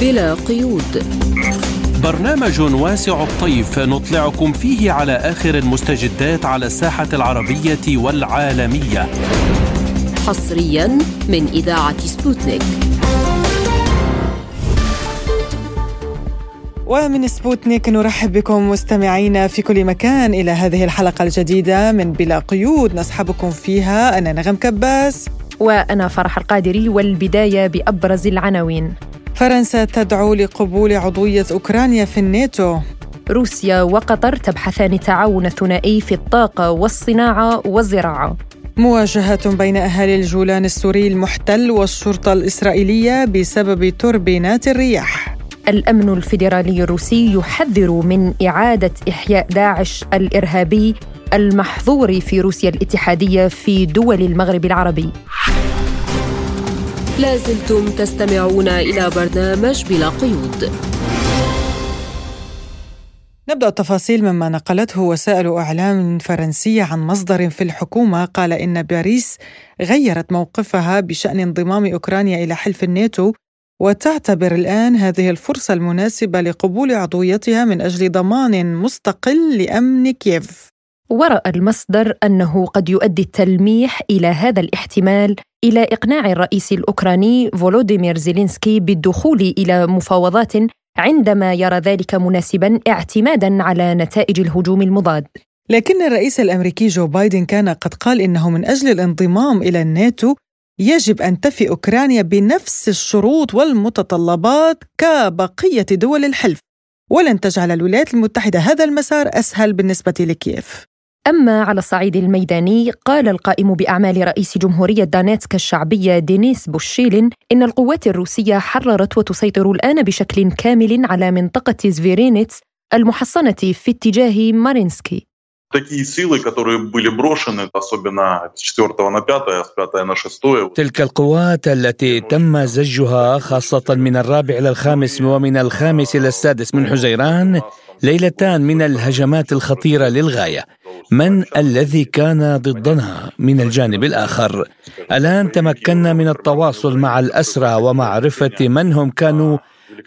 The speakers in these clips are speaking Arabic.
بلا قيود. برنامج واسع الطيف نطلعكم فيه على آخر المستجدات على الساحة العربية والعالمية. حصريا من إذاعة سبوتنيك. ومن سبوتنيك نرحب بكم مستمعينا في كل مكان إلى هذه الحلقة الجديدة من بلا قيود. نصحبكم فيها. أنا نغم كباس. وأنا فرح القادري والبداية بأبرز العناوين. فرنسا تدعو لقبول عضوية أوكرانيا في الناتو. روسيا وقطر تبحثان تعاون ثنائي في الطاقة والصناعة والزراعة. مواجهة بين أهالي الجولان السوري المحتل والشرطة الإسرائيلية بسبب توربينات الرياح. الأمن الفيدرالي الروسي يحذر من إعادة إحياء داعش الإرهابي المحظور في روسيا الاتحادية في دول المغرب العربي. لازلتم تستمعون إلى برنامج بلا قيود. نبدأ التفاصيل مما نقلته وسائل إعلام فرنسية عن مصدر في الحكومة. قال إن باريس غيرت موقفها بشأن انضمام أوكرانيا إلى حلف الناتو وتعتبر الآن هذه الفرصة المناسبة لقبول عضويتها من أجل ضمان مستقل لأمن كييف. ورأى المصدر أنه قد يؤدي التلميح إلى هذا الاحتمال إلى إقناع الرئيس الأوكراني فولوديمير زيلينسكي بالدخول إلى مفاوضات عندما يرى ذلك مناسبا اعتمادا على نتائج الهجوم المضاد. لكن الرئيس الأمريكي جو بايدن كان قد قال إنه من أجل الانضمام إلى الناتو يجب أن تفي أوكرانيا بنفس الشروط والمتطلبات كبقية دول الحلف ولن تجعل الولايات المتحدة هذا المسار أسهل بالنسبة لكييف. أما على الصعيد الميداني قال القائم بأعمال رئيس جمهورية دانيتسك الشعبية دينيس بوشيلين إن القوات الروسية حررت وتسيطر الآن بشكل كامل على منطقة زفيرينيتس المحصنة في اتجاه مارينسكي такие силы, которые были брошены, особенно с 4 на 5, с 5 на 6. تلك القوات التي تم زجها خاصة من الرابع إلى الخامس ومن الخامس إلى السادس من حزيران ليلتان من الهجمات الخطيرة للغاية من الذي كان ضدنا من الجانب الآخر. الآن تمكنا من التواصل مع الأسرى ومعرفة من هم كانوا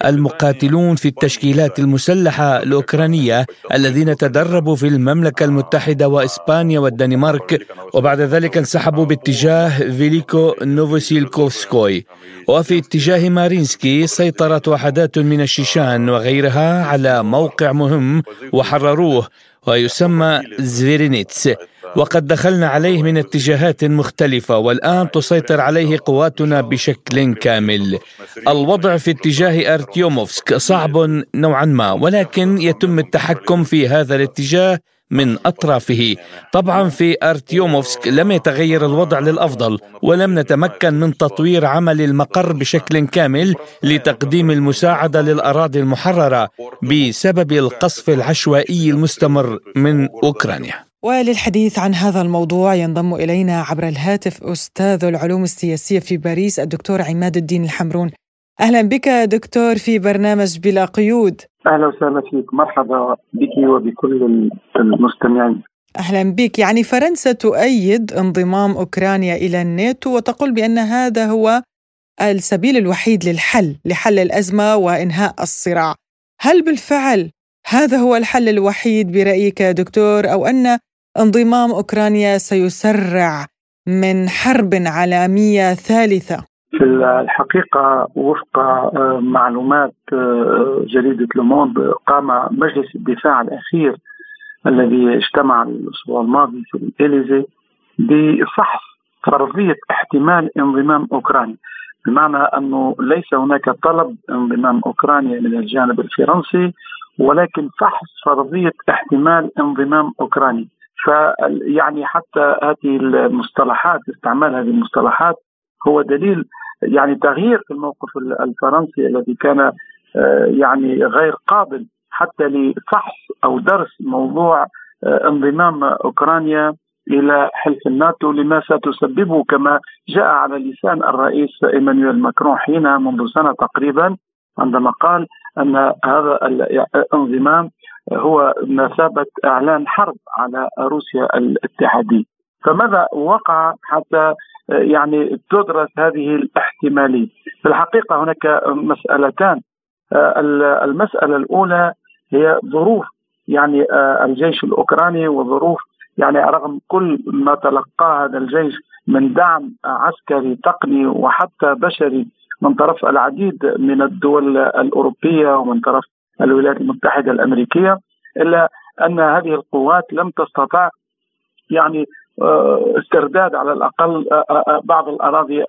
المقاتلون في التشكيلات المسلحة الأوكرانية الذين تدربوا في المملكة المتحدة وإسبانيا والدنمارك وبعد ذلك انسحبوا باتجاه فيليكو نوفوسيلكوفسكوي. وفي اتجاه مارينسكي سيطرت وحدات من الشيشان وغيرها على موقع مهم وحرروه. ويسمى زفيرينيتس. وقد دخلنا عليه من اتجاهات مختلفة والآن تسيطر عليه قواتنا بشكل كامل. الوضع في اتجاه أرتيوموفسك صعب نوعا ما ولكن يتم التحكم في هذا الاتجاه من أطرافه طبعا في أرتيوموفسك لم يتغير الوضع للأفضل ولم نتمكن من تطوير عمل المقر بشكل كامل لتقديم المساعدة للأراضي المحررة بسبب القصف العشوائي المستمر من أوكرانيا وللحديث عن هذا الموضوع ينضم إلينا عبر الهاتف أستاذ العلوم السياسية في باريس الدكتور عماد الدين الحمرون. أهلا بك دكتور في برنامج بلا قيود. أهلا وسهلا فيك. مرحبا بك وبكل المستمعين. أهلا بك. يعني فرنسا تؤيد انضمام أوكرانيا إلى الناتو وتقول بأن هذا هو السبيل الوحيد للحل لحل الأزمة وإنهاء الصراع. هل بالفعل هذا هو الحل الوحيد برأيك دكتور أو أن انضمام أوكرانيا سيسرع من حرب عالمية ثالثة؟ في الحقيقة وفق آه، معلومات آه، جريدة لوموند قام مجلس الدفاع الأخير الذي اجتمع الأسبوع الماضي في الإليزي بفحص فرضية احتمال انضمام أوكرانيا. بمعنى أنه ليس هناك طلب انضمام أوكرانيا من الجانب الفرنسي ولكن فحص فرضية احتمال انضمام أوكرانيا. فيعني حتى هذه المصطلحات استعمال هذه المصطلحات هو دليل يعني تغيير في الموقف الفرنسي الذي كان آه، يعني غير قابل حتى لفحص أو درس موضوع آه، انضمام أوكرانيا إلى حلف الناتو لما ستسببه كما جاء على لسان الرئيس إيمانويل ماكرون حين منذ سنة تقريبا عندما قال أن هذا الانضمام هو مثابه إعلان حرب على روسيا الاتحادية. فماذا وقع حتى يعني تدرس هذه الاحتمالية. في الحقيقة هناك مسألتان. المسألة الأولى هي ظروف يعني الجيش الأوكراني وظروف يعني رغم كل ما تلقاه هذا الجيش من دعم عسكري تقني وحتى بشري من طرف العديد من الدول الأوروبية ومن طرف الولايات المتحدة الأمريكية إلا أن هذه القوات لم تستطع يعني آه، استرداد على الأقل آه، آه، بعض الأراضي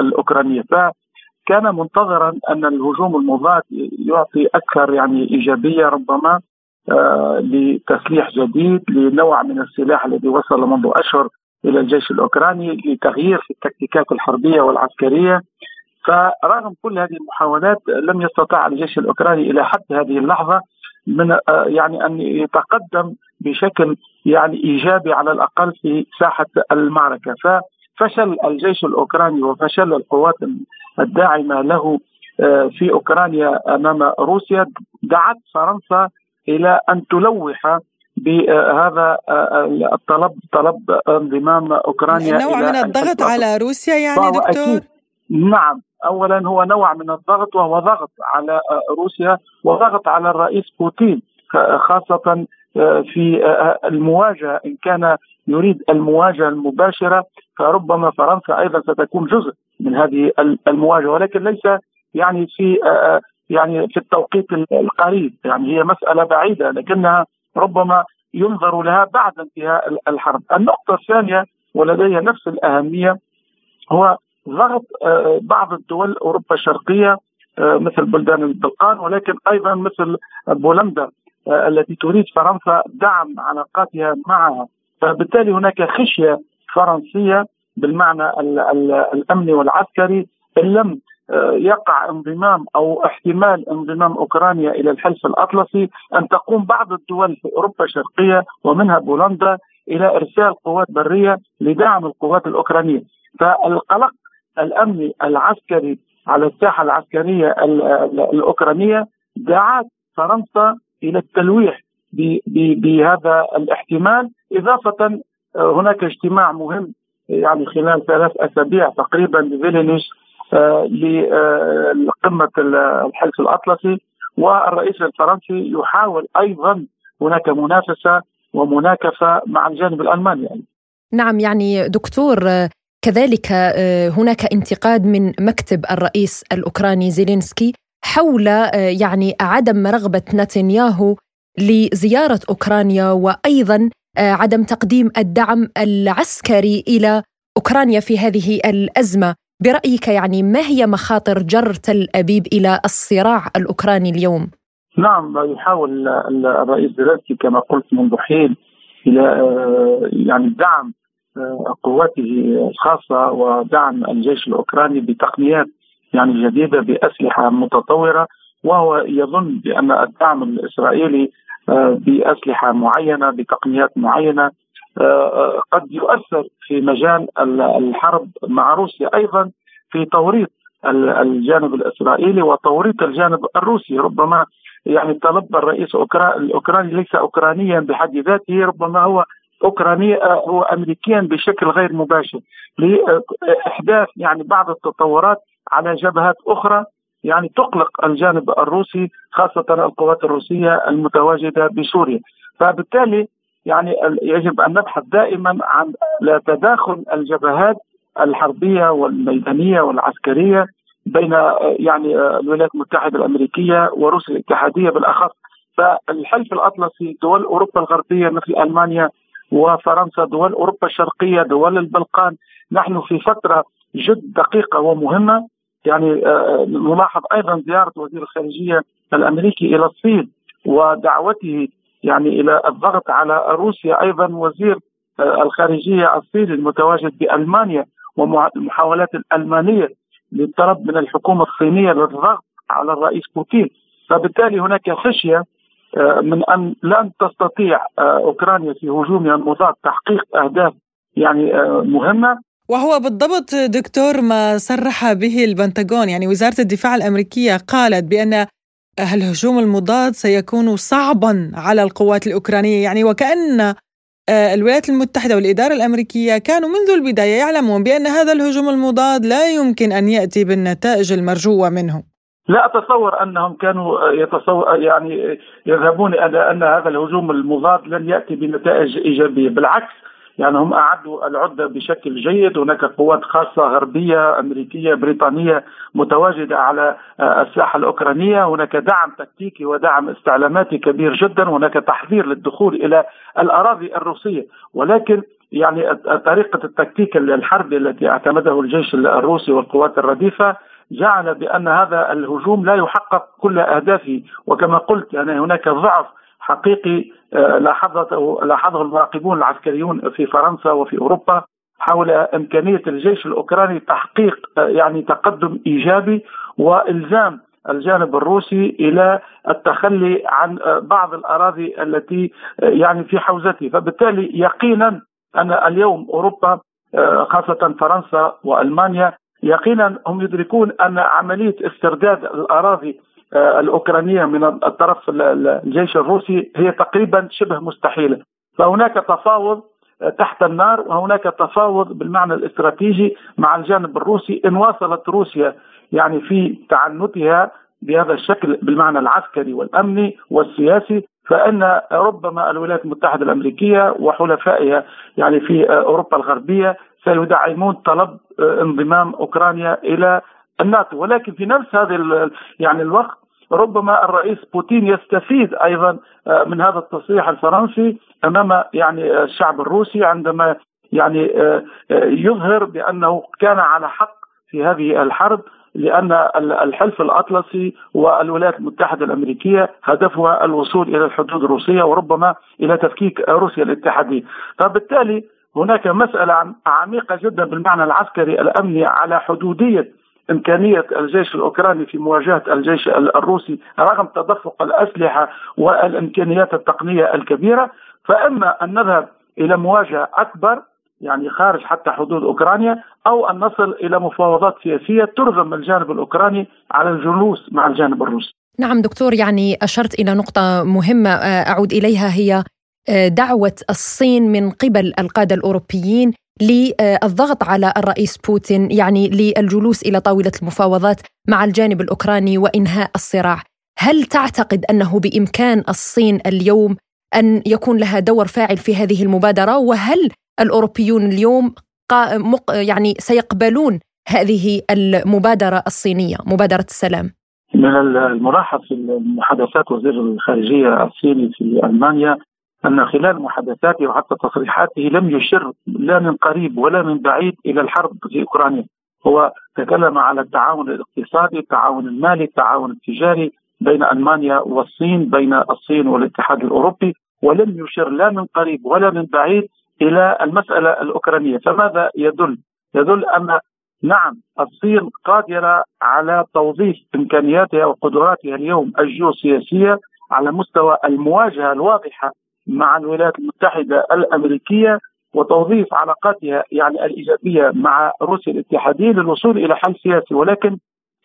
الأوكرانية. فكان منتظرا أن الهجوم المضاد يعطي أكثر يعني إيجابية ربما لتسليح جديد لنوع من السلاح الذي وصل منذ أشهر إلى الجيش الأوكراني لتغيير في التكتيكات الحربية والعسكرية. فرغم كل هذه المحاولات لم يستطع الجيش الأوكراني إلى حد هذه اللحظة من آه، يعني أن يتقدم بشكل يعني إيجابي على الأقل في ساحة المعركة. ففشل الجيش الأوكراني وفشل القوات الداعمة له آه، في أوكرانيا أمام روسيا. دعت فرنسا إلى أن تلوح بهذا آه، الطلب طلب انضمام أوكرانيا نوع من الضغط على روسيا يعني دكتور؟ نعم. اولا هو نوع من الضغط وهو ضغط على آه، روسيا وضغط على الرئيس بوتين خاصة آه، في آه، المواجهة. إن كان يريد المواجهة المباشرة فربما فرنسا أيضا ستكون جزء من هذه المواجهة. ولكن ليس يعني في يعني في التوقيت القريب. يعني هي مسألة بعيدة لكنها ربما ينظر لها بعد انتهاء الحرب. النقطة الثانية ولديها نفس الأهمية هو ضغط آه، بعض الدول أوروبا الشرقية آه، مثل بلدان البلقان ولكن أيضا مثل بولندا آه، التي تريد فرنسا دعم علاقاتها معها. فبالتالي هناك خشية فرنسية بالمعنى الأمني والعسكري إن لم يقع انضمام أو احتمال انضمام أوكرانيا إلى الحلف الأطلسي أن تقوم بعض الدول في أوروبا الشرقية ومنها بولندا إلى إرسال قوات برية لدعم القوات الأوكرانية. فالقلق الامني العسكري على الساحة العسكرية الأوكرانية دعت فرنسا إلى التلويح بهذا الاحتمال إضافة آه، هناك اجتماع مهم يعني خلال ثلاث أسابيع تقريبا بفيلنيوس آه، لقمة الحلف الأطلسي والرئيس الفرنسي يحاول أيضا هناك منافسة ومناكفة مع الجانب الألماني يعني. نعم يعني دكتور كذلك آه، هناك انتقاد من مكتب الرئيس الأوكراني زيلينسكي حول آه، يعني عدم رغبة نتنياهو لزيارة أوكرانيا وأيضا آه، عدم تقديم الدعم العسكري إلى أوكرانيا في هذه الأزمة. برأيك يعني ما هي مخاطر جر تل أبيب إلى الصراع الأوكراني اليوم؟ نعم يحاول الرئيس زيلينسكي كما قلت منذ حين إلى يعني الدعم قواته الخاصة ودعم الجيش الأوكراني بتقنيات يعني جديدة بأسلحة متطورة وهو يظن بأن الدعم الإسرائيلي آه، بأسلحة معينة بتقنيات معينة آه، آه، قد يؤثر في مجال الحرب مع روسيا أيضا في توريط الجانب الإسرائيلي وتوريط الجانب الروسي. ربما يعني طلب الرئيس الأوكراني ليس اوكرانيا بحد ذاته ربما هو اوكراني آه، هو امريكيا بشكل غير مباشر لاحداث يعني بعض التطورات على جبهات أخرى يعني تقلق الجانب الروسي خاصة القوات الروسية المتواجدة بسوريا. فبالتالي يعني يجب أن نبحث دائما عن تداخل الجبهات الحربية والميدانية والعسكرية بين آه، يعني آه، الولايات المتحدة الأمريكية وروسيا الاتحادية بالأخص. فالحلف الأطلسي دول أوروبا الغربية مثل ألمانيا وفرنسا دول أوروبا الشرقية دول البلقان. نحن في فترة جد دقيقة ومهمة. يعني آه، نلاحظ أيضا زيارة وزير الخارجية الأمريكي إلى الصين ودعوته يعني إلى الضغط على روسيا. أيضا وزير آه، الخارجية الصيني المتواجد بألمانيا والمحاولات الألمانية للطلب من الحكومة الصينية للضغط على الرئيس بوتين. فبالتالي هناك خشية آه، من أن لن تستطيع آه، أوكرانيا في هجومها المضاد تحقيق أهداف يعني آه، مهمة. وهو بالضبط دكتور ما صرح به البنتاغون يعني وزارة الدفاع الأمريكية قالت بأن الهجوم المضاد سيكون صعبا على القوات الأوكرانية. يعني وكأن الولايات المتحدة والإدارة الأمريكية كانوا منذ البداية يعلمون بأن هذا الهجوم المضاد لا يمكن أن يأتي بالنتائج المرجوة منه. لا أتصور أنهم كانوا يتصور يعني يذهبون إلى أن هذا الهجوم المضاد لن يأتي بنتائج إيجابية. بالعكس يعني هم أعدوا العدة بشكل جيد. هناك قوات خاصة غربية أمريكية بريطانية متواجدة على الساحة الأوكرانية. هناك دعم تكتيكي ودعم استعلاماتي كبير جدا. هناك تحذير للدخول إلى الأراضي الروسية. ولكن يعني طريقة التكتيك الحربي التي اعتمده الجيش الروسي والقوات الرديفة جعل بأن هذا الهجوم لا يحقق كل أهدافه. وكما قلت يعني هناك ضعف حقيقي آه، لاحظته لاحظه المراقبون العسكريون في فرنسا وفي أوروبا حول إمكانية الجيش الأوكراني تحقيق آه، يعني تقدم إيجابي وإلزام الجانب الروسي إلى التخلي عن آه، بعض الأراضي التي يعني في حوزته. فبالتالي يقينا أن اليوم أوروبا خاصة فرنسا وألمانيا يقينا هم يدركون أن عملية استرداد الأراضي آه، الأوكرانية من الطرف الجيش الروسي هي تقريبا شبه مستحيلة. فهناك تفاوض آه، تحت النار وهناك تفاوض بالمعنى الاستراتيجي مع الجانب الروسي. إن واصلت روسيا يعني في تعنتها بهذا الشكل بالمعنى العسكري والأمني والسياسي فإن ربما الولايات المتحدة الأمريكية وحلفائها يعني في آه، أوروبا الغربية سيدعمون طلب انضمام أوكرانيا إلى الناتو. ولكن في نفس هذا يعني الوقت ربما الرئيس بوتين يستفيد أيضا آه، من هذا التصريح الفرنسي أمام يعني الشعب الروسي عندما يعني آه، آه، يظهر بأنه كان على حق في هذه الحرب لأن الحلف الأطلسي والولايات المتحدة الأمريكية هدفها الوصول إلى الحدود الروسية وربما إلى تفكيك روسيا الاتحادية، فبالتالي هناك مسألة عميقة جدا بالمعنى العسكري الأمني على حدودية إمكانية الجيش الأوكراني في مواجهة الجيش الروسي رغم تدفق الأسلحة والإمكانيات التقنية الكبيرة. فإما أن نذهب إلى مواجهة أكبر يعني خارج حتى حدود أوكرانيا أو أن نصل إلى مفاوضات سياسية ترغم الجانب الأوكراني على الجلوس مع الجانب الروسي. نعم دكتور يعني أشرت إلى نقطة مهمة آه، أعود إليها هي دعوة الصين من قبل القادة الأوروبيين للضغط على الرئيس بوتين يعني للجلوس إلى طاولة المفاوضات مع الجانب الأوكراني وإنهاء الصراع. هل تعتقد أنه بإمكان الصين اليوم أن يكون لها دور فاعل في هذه المبادرة وهل الأوروبيون اليوم يعني سيقبلون هذه المبادرة الصينية مبادرة السلام؟ من الملاحظ في محادثات وزير الخارجية الصيني في ألمانيا أن خلال محادثاته وحتى تصريحاته لم يشر لا من قريب ولا من بعيد إلى الحرب في أوكرانيا هو تكلم على التعاون الاقتصادي التعاون المالي التعاون التجاري بين ألمانيا والصين بين الصين والاتحاد الأوروبي ولم يشر لا من قريب ولا من بعيد إلى المسألة الأوكرانية فماذا يدل؟ يدل أن نعم الصين قادرة على توظيف إمكانياتها وقدراتها اليوم الجيوسياسية على مستوى المواجهة الواضحة مع الولايات المتحدة الأمريكية وتوظيف علاقاتها يعني الإيجابية مع روسيا الاتحادية للوصول إلى حل سياسي. ولكن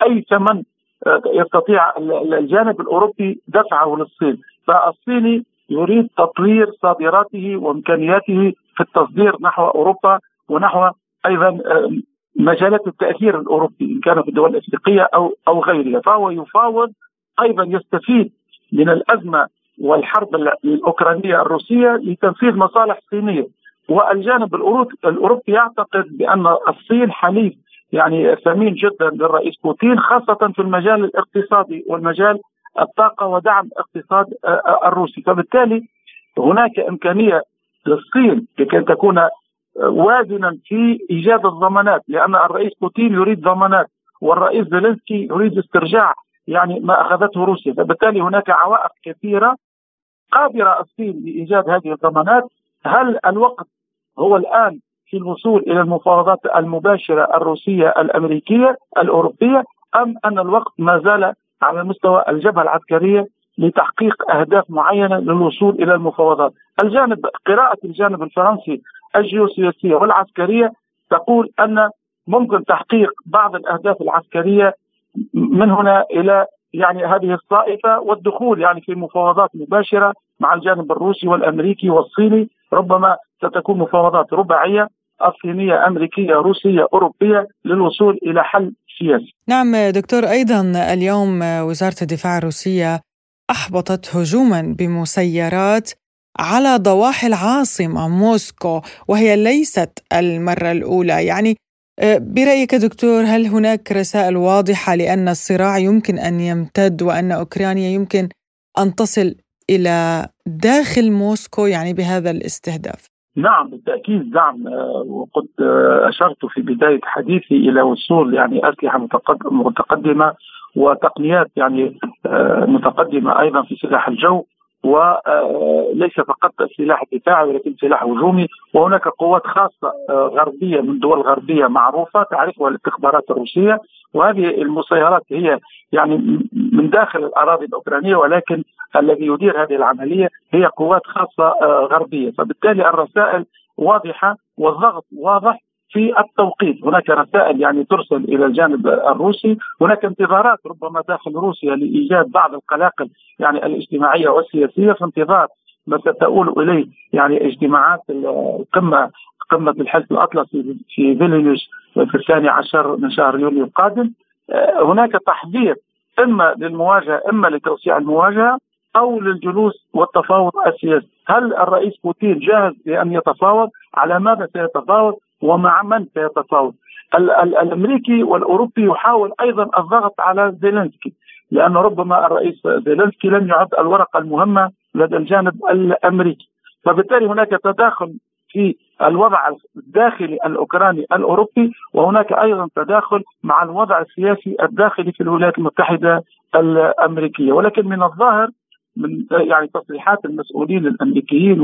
أي ثمن آه، يستطيع الجانب الأوروبي دفعه للصين. فالصيني يريد تطوير صادراته وإمكانياته في التصدير نحو أوروبا ونحو أيضا آه، مجالات التأثير الأوروبي إن كان في الدول الأفريقية أو أو غيرها. فهو يفاوض أيضا يستفيد من الأزمة والحرب الأوكرانية الروسية لتنفيذ مصالح صينية. والجانب الأوروبي يعتقد بأن الصين حليف يعني ثمين جدا للرئيس بوتين خاصة في المجال الاقتصادي والمجال الطاقة ودعم اقتصاد آه، آه، الروسي. فبالتالي هناك إمكانية للصين لكي تكون آه، وازنا في إيجاد الضمانات لأن الرئيس بوتين يريد ضمانات والرئيس زيلينسكي يريد استرجاع يعني ما أخذته روسيا فبالتالي هناك عوائق كثيرة قادره الصين لإيجاد هذه الضمانات هل الوقت هو الآن في الوصول إلى المفاوضات المباشرة الروسية الأمريكية الأوروبية أم أن الوقت ما زال على مستوى الجبهة العسكرية لتحقيق أهداف معينة للوصول إلى المفاوضات. الجانب قراءة الجانب الفرنسي الجيوسياسية والعسكرية تقول أن ممكن تحقيق بعض الأهداف العسكرية من هنا إلى يعني هذه الطائفة والدخول يعني في مفاوضات مباشرة مع الجانب الروسي والأمريكي والصيني. ربما ستكون مفاوضات رباعية الصينيه أمريكية روسية أوروبية للوصول إلى حل سياسي. نعم دكتور أيضا اليوم وزارة الدفاع الروسية أحبطت هجوما بمسيرات على ضواحي العاصمة موسكو وهي ليست المرة الأولى. يعني آه، برأيك دكتور هل هناك رسائل واضحة لأن الصراع يمكن أن يمتد وأن أوكرانيا يمكن أن تصل إلى داخل موسكو يعني بهذا الاستهداف؟ نعم بالتأكيد نعم آه، وقد آه، أشرت في بداية حديثي إلى وصول يعني أسلحة متقدمة وتقنيات يعني متقدمة أيضا في سلاح الجو وليس فقط سلاح دفاعي ولكن سلاح هجومي. وهناك قوات خاصة آه، غربية من دول غربية معروفة تعرفها الاستخبارات الروسية. وهذه المسيرات هي يعني من داخل الأراضي الأوكرانية ولكن الذي يدير هذه العملية هي قوات خاصة آه، غربية. فبالتالي الرسائل واضحة والضغط واضح. في التوقيت. هناك رسائل يعني ترسل إلى الجانب الروسي. هناك انتظارات ربما داخل روسيا لإيجاد بعض القلاقل يعني الاجتماعية والسياسية. في انتظار ما ستؤول إليه يعني اجتماعات القمة قمة الحلف الأطلسي في فيلنيوس في الثاني عشر من شهر يونيو القادم. هناك تحضير إما للمواجهة إما لتوسيع المواجهة أو للجلوس والتفاوض السياسي، هل الرئيس بوتين جاهز لأن يتفاوض؟ على ماذا سيتفاوض؟ ومع من سيتفاوض ال- ال- الأمريكي والأوروبي يحاول أيضا الضغط على زيلينسكي لأنه ربما الرئيس زيلينسكي لم يعد الورقة المهمة لدى الجانب الأمريكي. فبالتالي هناك تداخل في الوضع الداخلي الأوكراني الأوروبي وهناك أيضا تداخل مع الوضع السياسي الداخلي في الولايات المتحدة الأمريكية. ولكن من الظاهر من يعني تصريحات المسؤولين الأمريكيين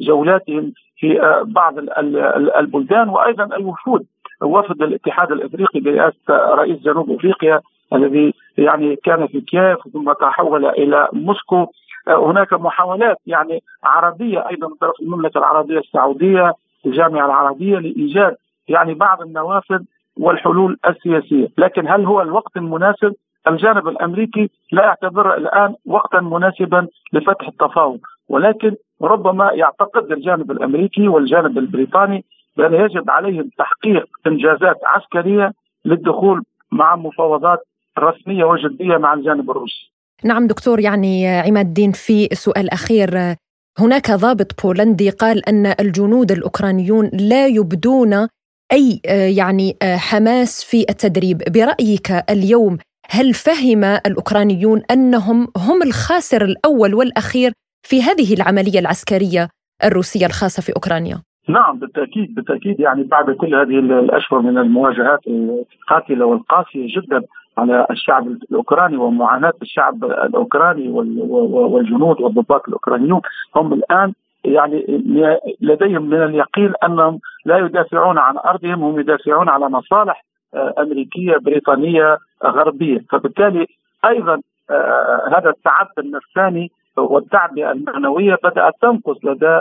وجولاتهم في آه، بعض البلدان وأيضا الوفود وفد الاتحاد الإفريقي برئاسه رئيس جنوب إفريقيا الذي يعني كان في كييف ثم تحول إلى موسكو. آه، هناك محاولات يعني عربية أيضا من طرف المملكة العربية السعودية الجامعة العربية لإيجاد يعني بعض النوافذ والحلول السياسية، لكن هل هو الوقت المناسب؟ الجانب الأمريكي لا يعتبر الآن وقتا مناسبا لفتح التفاوض، ولكن ربما يعتقد الجانب الأمريكي والجانب البريطاني بأن يجب عليهم تحقيق إنجازات عسكرية للدخول مع مفاوضات رسمية وجدية مع الجانب الروسي. نعم دكتور يعني عماد الدين في سؤال أخير هناك ضابط بولندي قال أن الجنود الأوكرانيون لا يبدون أي يعني حماس في التدريب برأيك اليوم هل فهم الأوكرانيون أنهم هم الخاسر الأول والأخير في هذه العملية العسكرية الروسية الخاصة في أوكرانيا؟ نعم بالتأكيد بالتأكيد يعني بعد كل هذه الأشهر من المواجهات القاتلة والقاسية جدا على الشعب الأوكراني ومعاناة الشعب الأوكراني والجنود والضباط الأوكرانيون هم الآن يعني لديهم من اليقين أنهم لا يدافعون عن أرضهم هم يدافعون على مصالح آه، أمريكية بريطانية غربية فبالتالي أيضا آه، هذا التعب النفساني والتعبئه المعنوية بدأت تنقص لدى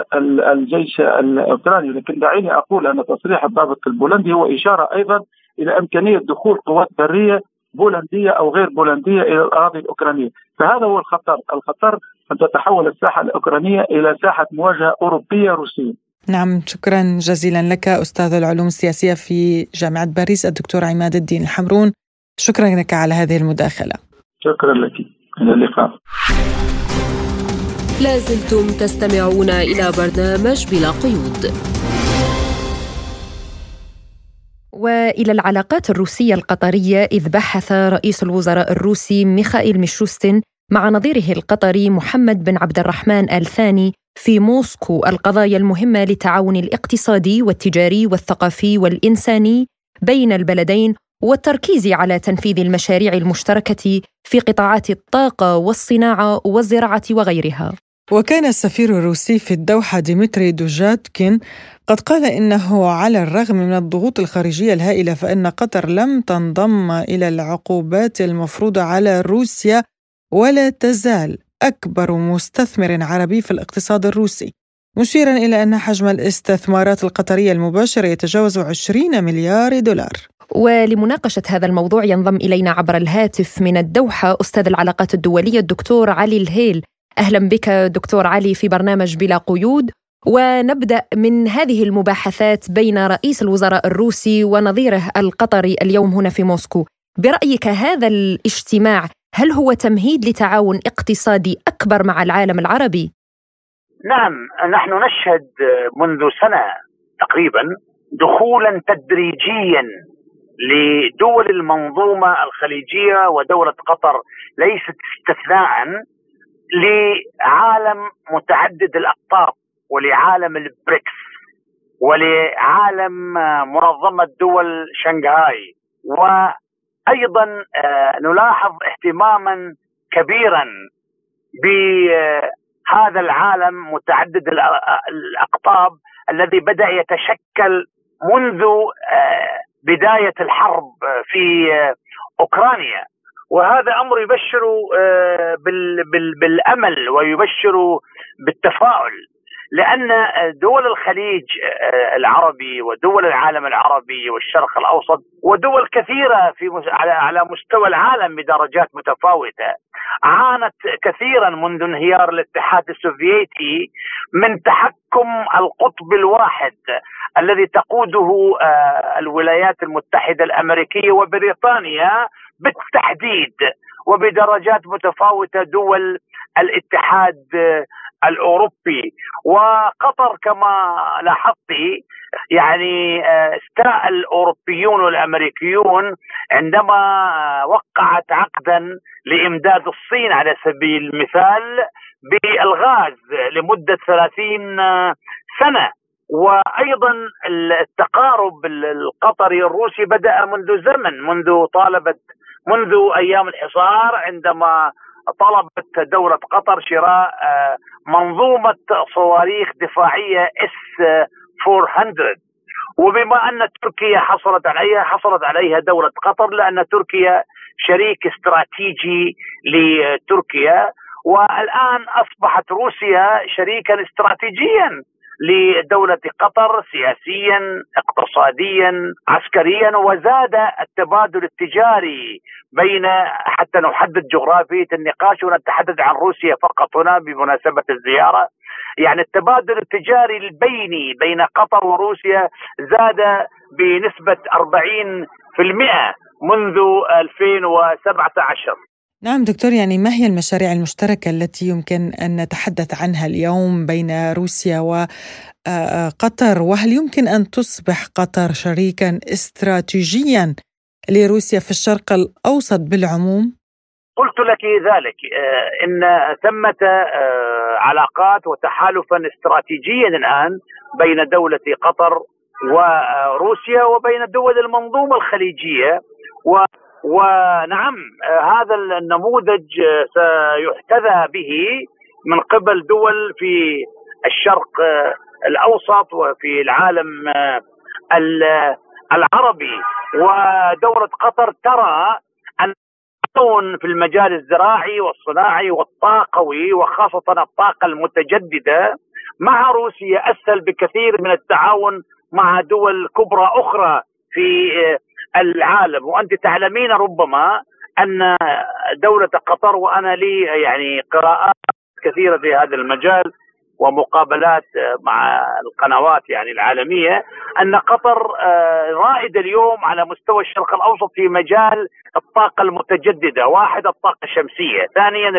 الجيش الأوكراني لكن دعيني أقول أن تصريح الضابط البولندي هو إشارة أيضا إلى إمكانية دخول قوات برية بولندية أو غير بولندية إلى الأراضي الأوكرانية، فهذا هو الخطر، الخطر أن تتحول الساحة الأوكرانية إلى ساحة مواجهة أوروبية روسية. نعم شكرا جزيلا لك أستاذ العلوم السياسية في جامعة باريس الدكتور عماد الدين الحمرون. شكرا لك على هذه المداخلة. شكرا لك. إلى اللقاء. لازلتم تستمعون إلى برنامج بلا قيود. وإلى العلاقات الروسية القطرية إذ بحث رئيس الوزراء الروسي ميخائيل ميشوستين مع نظيره القطري محمد بن عبد الرحمن آل ثاني في موسكو القضايا المهمة للتعاون الاقتصادي والتجاري والثقافي والإنساني بين البلدين والتركيز على تنفيذ المشاريع المشتركة في قطاعات الطاقة والصناعة والزراعة وغيرها. وكان السفير الروسي في الدوحة ديمتري دوجاتكين قد قال إنه على الرغم من الضغوط الخارجية الهائلة فإن قطر لم تنضم إلى العقوبات المفروضة على روسيا ولا تزال أكبر مستثمر عربي في الاقتصاد الروسي. مشيرا إلى أن حجم الاستثمارات القطرية المباشرة يتجاوز 20 مليار دولار. ولمناقشة هذا الموضوع ينضم إلينا عبر الهاتف من الدوحة أستاذ العلاقات الدولية الدكتور علي الهيل. أهلا بك دكتور علي في برنامج بلا قيود. ونبدأ من هذه المباحثات بين رئيس الوزراء الروسي ونظيره القطري اليوم هنا في موسكو. برأيك هذا الاجتماع هل هو تمهيد لتعاون اقتصادي أكبر مع العالم العربي؟ نعم نحن نشهد منذ سنة تقريبا دخولا تدريجيا لدول المنظومة الخليجية ودولة قطر ليست استثناء لعالم متعدد الاقطاب ولعالم البريكس ولعالم منظمة دول شنغهاي. وأيضا آه، نلاحظ اهتماما كبيرا بهذا العالم متعدد الاقطاب الذي بدأ يتشكل منذ آه، بداية الحرب في آه، أوكرانيا. وهذا أمر يبشر بالأمل ويبشر بالتفاؤل. لأن دول الخليج آه، العربي ودول العالم العربي والشرق الأوسط ودول كثيرة في على مستوى العالم بدرجات متفاوتة عانت كثيرا منذ انهيار الاتحاد السوفيتي من تحكم القطب الواحد الذي تقوده آه، الولايات المتحدة الأمريكية وبريطانيا بالتحديد وبدرجات متفاوتة دول الاتحاد الأوروبي. وقطر كما لاحظت يعني آه، استاء الأوروبيون والأمريكيون عندما وقعت عقدا لإمداد الصين على سبيل المثال بالغاز لمدة 30 سنة. وأيضا التقارب القطري الروسي بدأ منذ زمن منذ طالبت منذ أيام الحصار عندما طلبت دولة قطر شراء آه، منظومة صواريخ دفاعية إس 400 وبما أن تركيا حصلت عليها حصلت عليها دولة قطر لأن تركيا شريك استراتيجي لتركيا. والآن أصبحت روسيا شريكا استراتيجيا. لدولة قطر سياسيا اقتصاديا عسكريا وزاد التبادل التجاري بين حتى نحدد جغرافية النقاش ونتحدث عن روسيا فقط هنا بمناسبة الزيارة. يعني التبادل التجاري البيني بين قطر وروسيا زاد بنسبة 40% منذ 2017 نعم دكتور يعني ما هي المشاريع المشتركة التي يمكن أن نتحدث عنها اليوم بين روسيا وقطر وهل يمكن أن تصبح قطر شريكا استراتيجيا لروسيا في الشرق الأوسط بالعموم؟ قلت لك ذلك إن ثمة علاقات وتحالفا استراتيجيا الآن بين دولة قطر وروسيا وبين دول المنظومة الخليجية و ونعم هذا النموذج سيحتذى به من قبل دول في الشرق الأوسط وفي العالم العربي. ودولة قطر ترى أن في المجال الزراعي والصناعي والطاقوي وخاصة الطاقة المتجددة مع روسيا أسهل بكثير من التعاون مع دول كبرى أخرى في العالم وأنت تعلمين ربما أن دولة قطر وأنا لي يعني قراءات كثيرة في هذا المجال ومقابلات مع القنوات يعني العالمية أن قطر آه، رائدة اليوم على مستوى الشرق الأوسط في مجال الطاقة المتجددة، واحد الطاقة الشمسية، ثانيا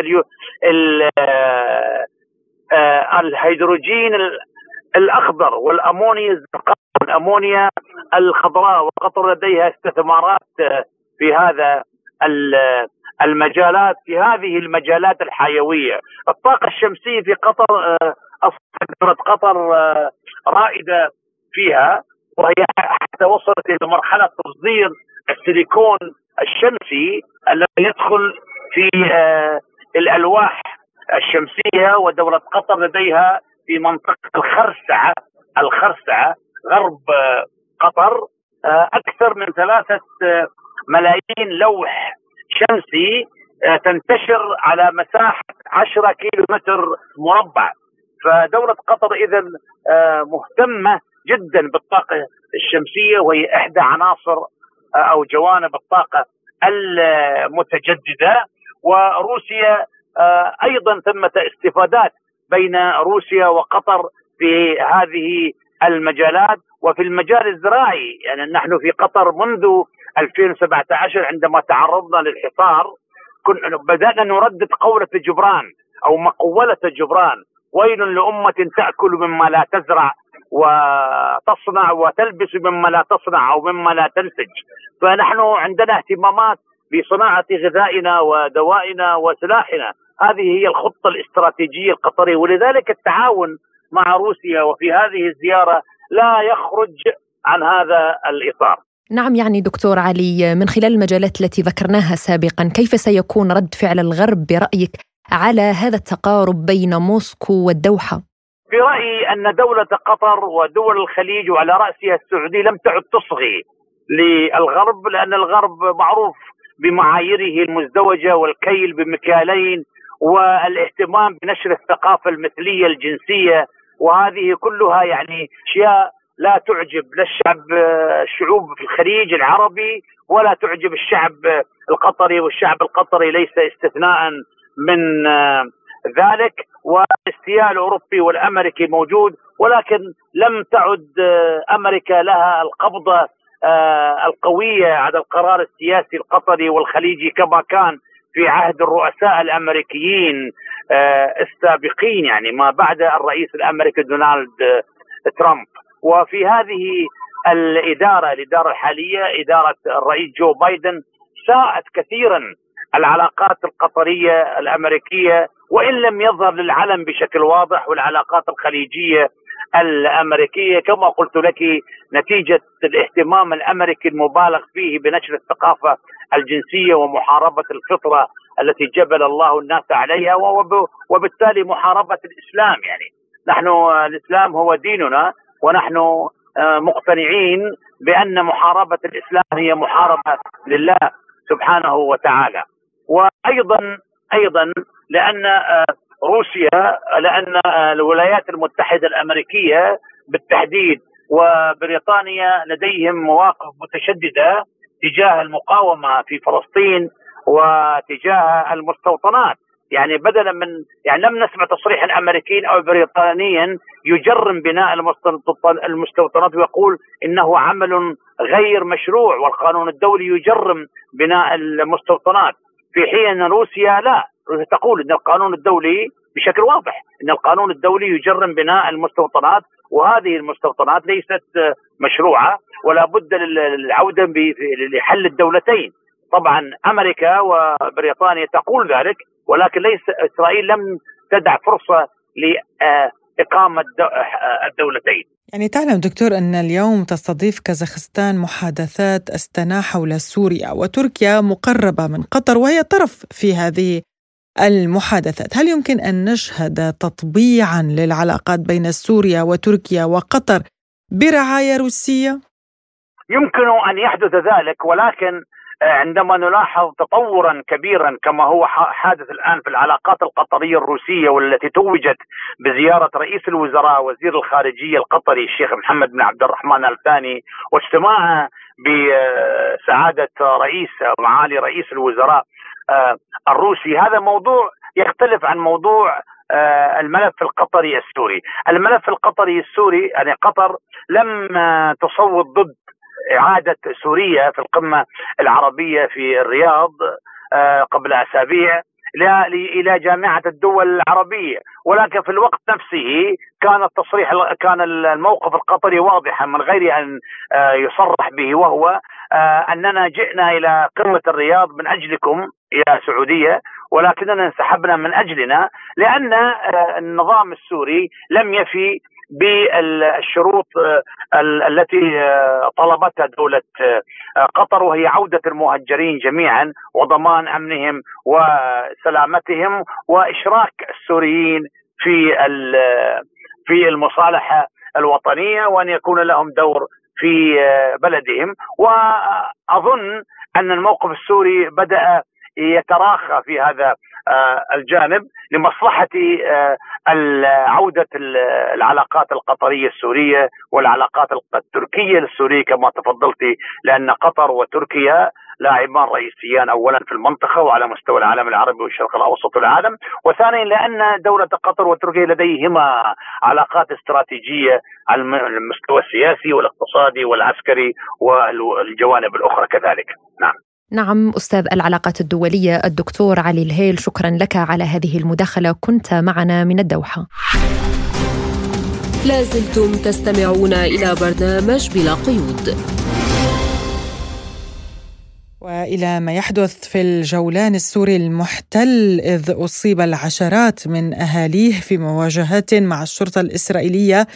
آه، آه، الهيدروجين الأخضر والامونيا الزرقاء والامونيا الخضراء وقطر لديها استثمارات في هذا المجالات في هذه المجالات الحيوية، الطاقة الشمسية في قطر أصبحت قطر رائدة فيها وهي حتى وصلت إلى مرحلة تصدير السيليكون الشمسي الذي يدخل في الألواح الشمسية ودولة قطر لديها في منطقة الخرسعة الخرسعة. غرب قطر آه، أكثر من ثلاثة آه، ملايين لوح شمسي آه، تنتشر على مساحة 10 كيلو متر مربع. فدولة قطر اذا مهتمة جدا بالطاقة الشمسية وهي إحدى عناصر أو جوانب الطاقة المتجددة. وروسيا أيضا ثمة استفادات بين روسيا وقطر في هذه المجالات وفي المجال الزراعي. يعني نحن في قطر منذ 2017 عندما تعرضنا للحصار كنا بدأنا نردد قولة جبران أو مقولة جبران. ويل لأمة تأكل مما لا تزرع وتصنع وتلبس مما لا تصنع أو مما لا تنسج. فنحن عندنا اهتمامات بصناعة غذائنا ودوائنا وسلاحنا. هذه هي الخطة الاستراتيجية القطرية. ولذلك التعاون مع روسيا وفي هذه الزيارة لا يخرج عن هذا الإطار نعم يعني دكتور علي من خلال المجالات التي ذكرناها سابقا كيف سيكون رد فعل الغرب برأيك على هذا التقارب بين موسكو والدوحة؟ في رأيي أن دولة قطر ودول الخليج وعلى رأسها السعودية لم تعد تصغي للغرب لأن الغرب معروف بمعاييره المزدوجة والكيل بمكيالين والاهتمام بنشر الثقافة المثلية الجنسية وهذه كلها يعني أشياء لا تعجب لا الشعب الشعوب في الخليج العربي ولا تعجب الشعب القطري والشعب القطري ليس استثناء من ذلك والاستياء الأوروبي والأمريكي موجود ولكن لم تعد أمريكا لها القبضة القوية على القرار السياسي القطري والخليجي كما كان في عهد الرؤساء الأمريكيين. السابقين يعني ما بعد الرئيس الأمريكي دونالد ترامب. وفي هذه الإدارة الإدارة الحالية إدارة الرئيس جو بايدن ساءت كثيرا العلاقات القطرية الأمريكية وإن لم يظهر للعلم بشكل واضح والعلاقات الخليجية الأمريكية. كما قلت لك نتيجة الاهتمام الأمريكي المبالغ فيه بنشر الثقافة الجنسية ومحاربة الفطرة التي جبل الله الناس عليها وبالتالي محاربة الإسلام يعني. نحن الإسلام هو ديننا ونحن آه، مقتنعين بأن محاربة الإسلام هي محاربة لله سبحانه وتعالى. وأيضا أيضا لأن آه، روسيا لأن آه، الولايات المتحدة الأمريكية بالتحديد وبريطانيا لديهم مواقف متشددة تجاه المقاومة في فلسطين وتجاه المستوطنات. يعني بدلا من يعني لم نسمع تصريحا امريكيا أو بريطانيا يجرم بناء المستوطنات ويقول إنه عمل غير مشروع والقانون الدولي يجرم بناء المستوطنات. في حين ان روسيا لا. روسيا تقول إن القانون الدولي بشكل واضح إن القانون الدولي يجرم بناء المستوطنات وهذه المستوطنات ليست مشروعة ولا بد للعودة لحل الدولتين. طبعا أمريكا وبريطانيا تقول ذلك ولكن ليس إسرائيل لم تدع فرصة لإقامة الدولتين. يعني تعلم دكتور أن اليوم تستضيف كازاخستان محادثات استنا حول سوريا وتركيا مقربة من قطر وهي طرف في هذه المحادثات، هل يمكن أن نشهد تطبيعا للعلاقات بين سوريا وتركيا وقطر برعاية روسية؟ يمكن أن يحدث ذلك ولكن عندما نلاحظ تطورا كبيرا كما هو حادث الآن في العلاقات القطرية الروسية والتي توجت بزيارة رئيس الوزراء وزير الخارجية القطري الشيخ محمد بن عبد الرحمن الثاني واجتماعه بسعاده رئيس معالي رئيس الوزراء آه، الروسي. هذا موضوع يختلف عن موضوع آه، الملف القطري السوري. الملف القطري السوري يعني قطر لم تصوت ضد إعادة سوريا في القمة العربية في الرياض آه، قبل أسابيع إلى جامعة الدول العربية. ولكن في الوقت نفسه كان التصريح كان الموقف القطري واضحا من غير أن آه، يصرح به وهو آه، أننا جئنا إلى قمة الرياض من أجلكم يا سعودية ولكننا انسحبنا من أجلنا لأن النظام السوري لم يفي بالشروط آه، التي آه، طلبتها دولة آه، قطر وهي عودة المهجرين جميعا وضمان أمنهم وسلامتهم وإشراك السوريين في في المصالحة الوطنية وأن يكون لهم دور في بلدهم. وأظن أن الموقف السوري بدأ يتراخى في هذا آه، الجانب لمصلحة آه، عودة العلاقات القطرية السورية والعلاقات التركية السوريه كما تفضلت لأن قطر وتركيا لاعبان رئيسيان اولا في المنطقة وعلى مستوى العالم العربي والشرق الأوسط والعالم، وثانيا لأن دولة قطر وتركيا لديهما علاقات استراتيجية على المستوى السياسي والاقتصادي والعسكري والجوانب الأخرى كذلك. نعم. نعم أستاذ العلاقات الدولية الدكتور علي الهيل شكرا لك على هذه المداخلة كنت معنا من الدوحة. لازلتم تستمعون إلى برنامج بلا قيود. وإلى ما يحدث في الجولان السوري المحتل إذ أصيب العشرات من أهاليه في مواجهات مع الشرطة الإسرائيلية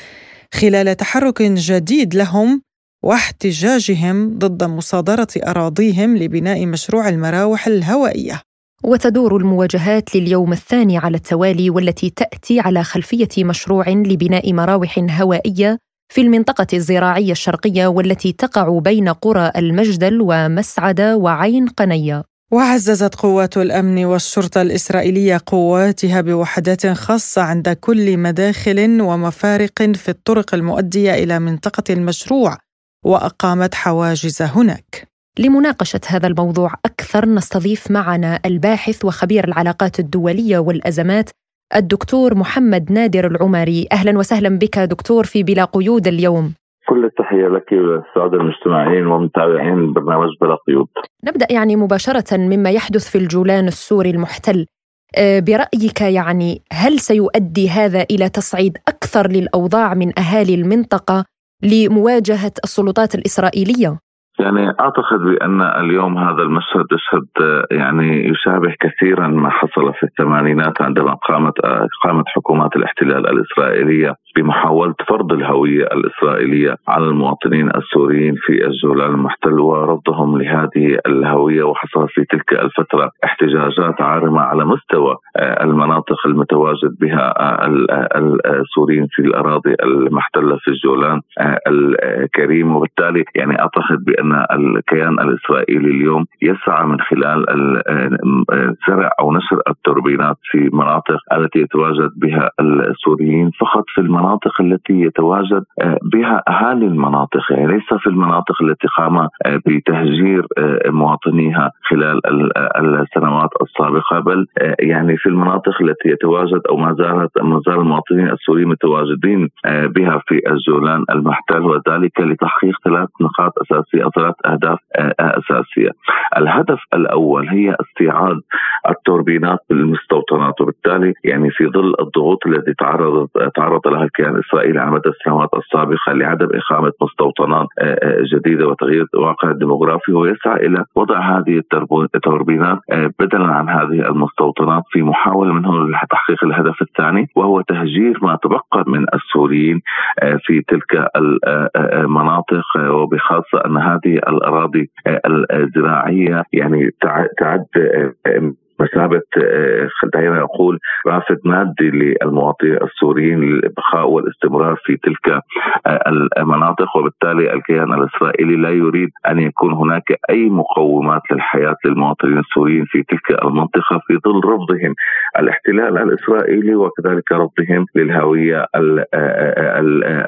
خلال تحرك جديد لهم واحتجاجهم ضد مصادرة أراضيهم لبناء مشروع المراوح الهوائية. وتدور المواجهات لليوم الثاني على التوالي والتي تأتي على خلفية مشروع لبناء مراوح هوائية في المنطقة الزراعية الشرقية والتي تقع بين قرى المجدل ومسعدة وعين قنية وعززت قوات الأمن والشرطة الإسرائيلية قواتها بوحدات خاصة عند كل مداخل ومفارق في الطرق المؤدية إلى منطقة المشروع وأقامت حواجز هناك. لمناقشة هذا الموضوع أكثر نستضيف معنا الباحث وخبير العلاقات الدولية والأزمات الدكتور محمد نادر العمري. أهلا وسهلا بك دكتور في بلا قيود اليوم. كل التحية لك وللسادة المستمعين ومتابعين برنامج بلا قيود. نبدأ يعني مباشرة مما يحدث في الجولان السوري المحتل. آه، برأيك يعني هل سيؤدي هذا إلى تصعيد أكثر للأوضاع من أهالي المنطقة لمواجهة السلطات الإسرائيلية؟ يعني أعتقد بأن اليوم هذا المشهد يشهد يعني يشابه كثيرا ما حصل في الثمانينات عندما قامت قامت حكومات الاحتلال الإسرائيلية بمحاولة فرض الهوية الإسرائيلية على المواطنين السوريين في الجولان المحتل ورفضهم لهذه الهوية وحصل في تلك الفترة احتجاجات عارمة على مستوى المناطق المتواجد بها السوريين في الأراضي المحتلة في الجولان الكريم وبالتالي يعني أعتقد بأن الكيان الإسرائيلي اليوم يسعى من خلال زرع أو نشر التوربينات في مناطق التي يتواجد بها السوريين فقط في المناطق التي يتواجد آه، بها أهالي المناطق. يعني ليس في المناطق التي قام آه، بتهجير آه، مواطنيها خلال السنوات السابقة بل يعني في المناطق التي يتواجد أو ما زالت ما زال المواطنين السوريين متواجدين بها في الجولان المحتل وذلك لتحقيق ثلاث نقاط أساسية. ثلاث أهداف آه، أساسية. الهدف الأول هي استيعاب التوربينات بالمستوطنات وبالتالي يعني في ظل الضغوط التي تعرض تعرض لها الكيان الإسرائيلي على مدى السنوات السابقة لعدم إقامة مستوطنات جديدة وتغيير الواقع الديموغرافي هو يسعى إلى وضع هذه التوربينات بدلا عن هذه المستوطنات في محاولة منه لتحقيق الهدف الثاني وهو تهجير ما تبقى من السوريين في تلك المناطق وبخاصة أن هذه هذه الأراضي الزراعية يعني تعد مثابه آه، دعينا نقول رافد مادي للمواطنين السوريين للبقاء والاستمرار في تلك آه، المناطق وبالتالي الكيان الإسرائيلي لا يريد أن يكون هناك أي مقومات للحياة للمواطنين السوريين في تلك المنطقة في ظل رفضهم الاحتلال الإسرائيلي وكذلك رفضهم للهوية آه،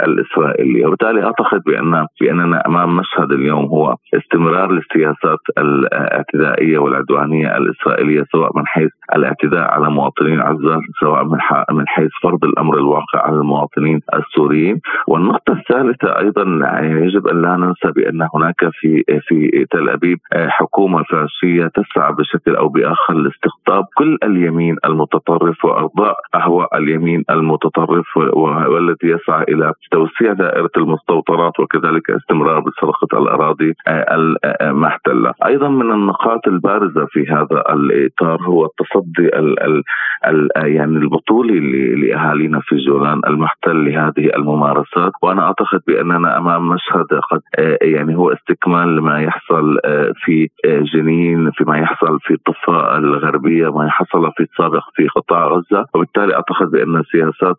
الإسرائيلية. وبالتالي أعتقد بأن بأننا أمام مشهد اليوم هو استمرار للسياسات الاعتدائية والعدوانية الإسرائيلية سواء سواء من حيث الاعتداء على مواطنين عزاز سواء من من حيث فرض الأمر الواقع على المواطنين السوريين والنقطة الثالثة أيضا يعني يجب أن لا ننسى بأن هناك في في تل أبيب حكومة فاشية تسعى بشكل أو بآخر لاستقطاب كل اليمين المتطرف وأرضاء أهواء اليمين المتطرف والذي يسعى إلى توسيع دائرة المستوطنات وكذلك استمرار بسرقه الأراضي المحتله. أيضا من النقاط البارزة في هذا الإطار الآخر هو التصدي ال ال ال يعني البطولي لأهالينا في جولان المحتل لهذه الممارسات. وأنا أعتقد بأننا أمام مشهد قد يعني هو استكمال لما يحصل في جنين فيما يحصل في الضفه الغربية ما حصل في السابق في قطاع غزة. وبالتالي أعتقد بأن السياسات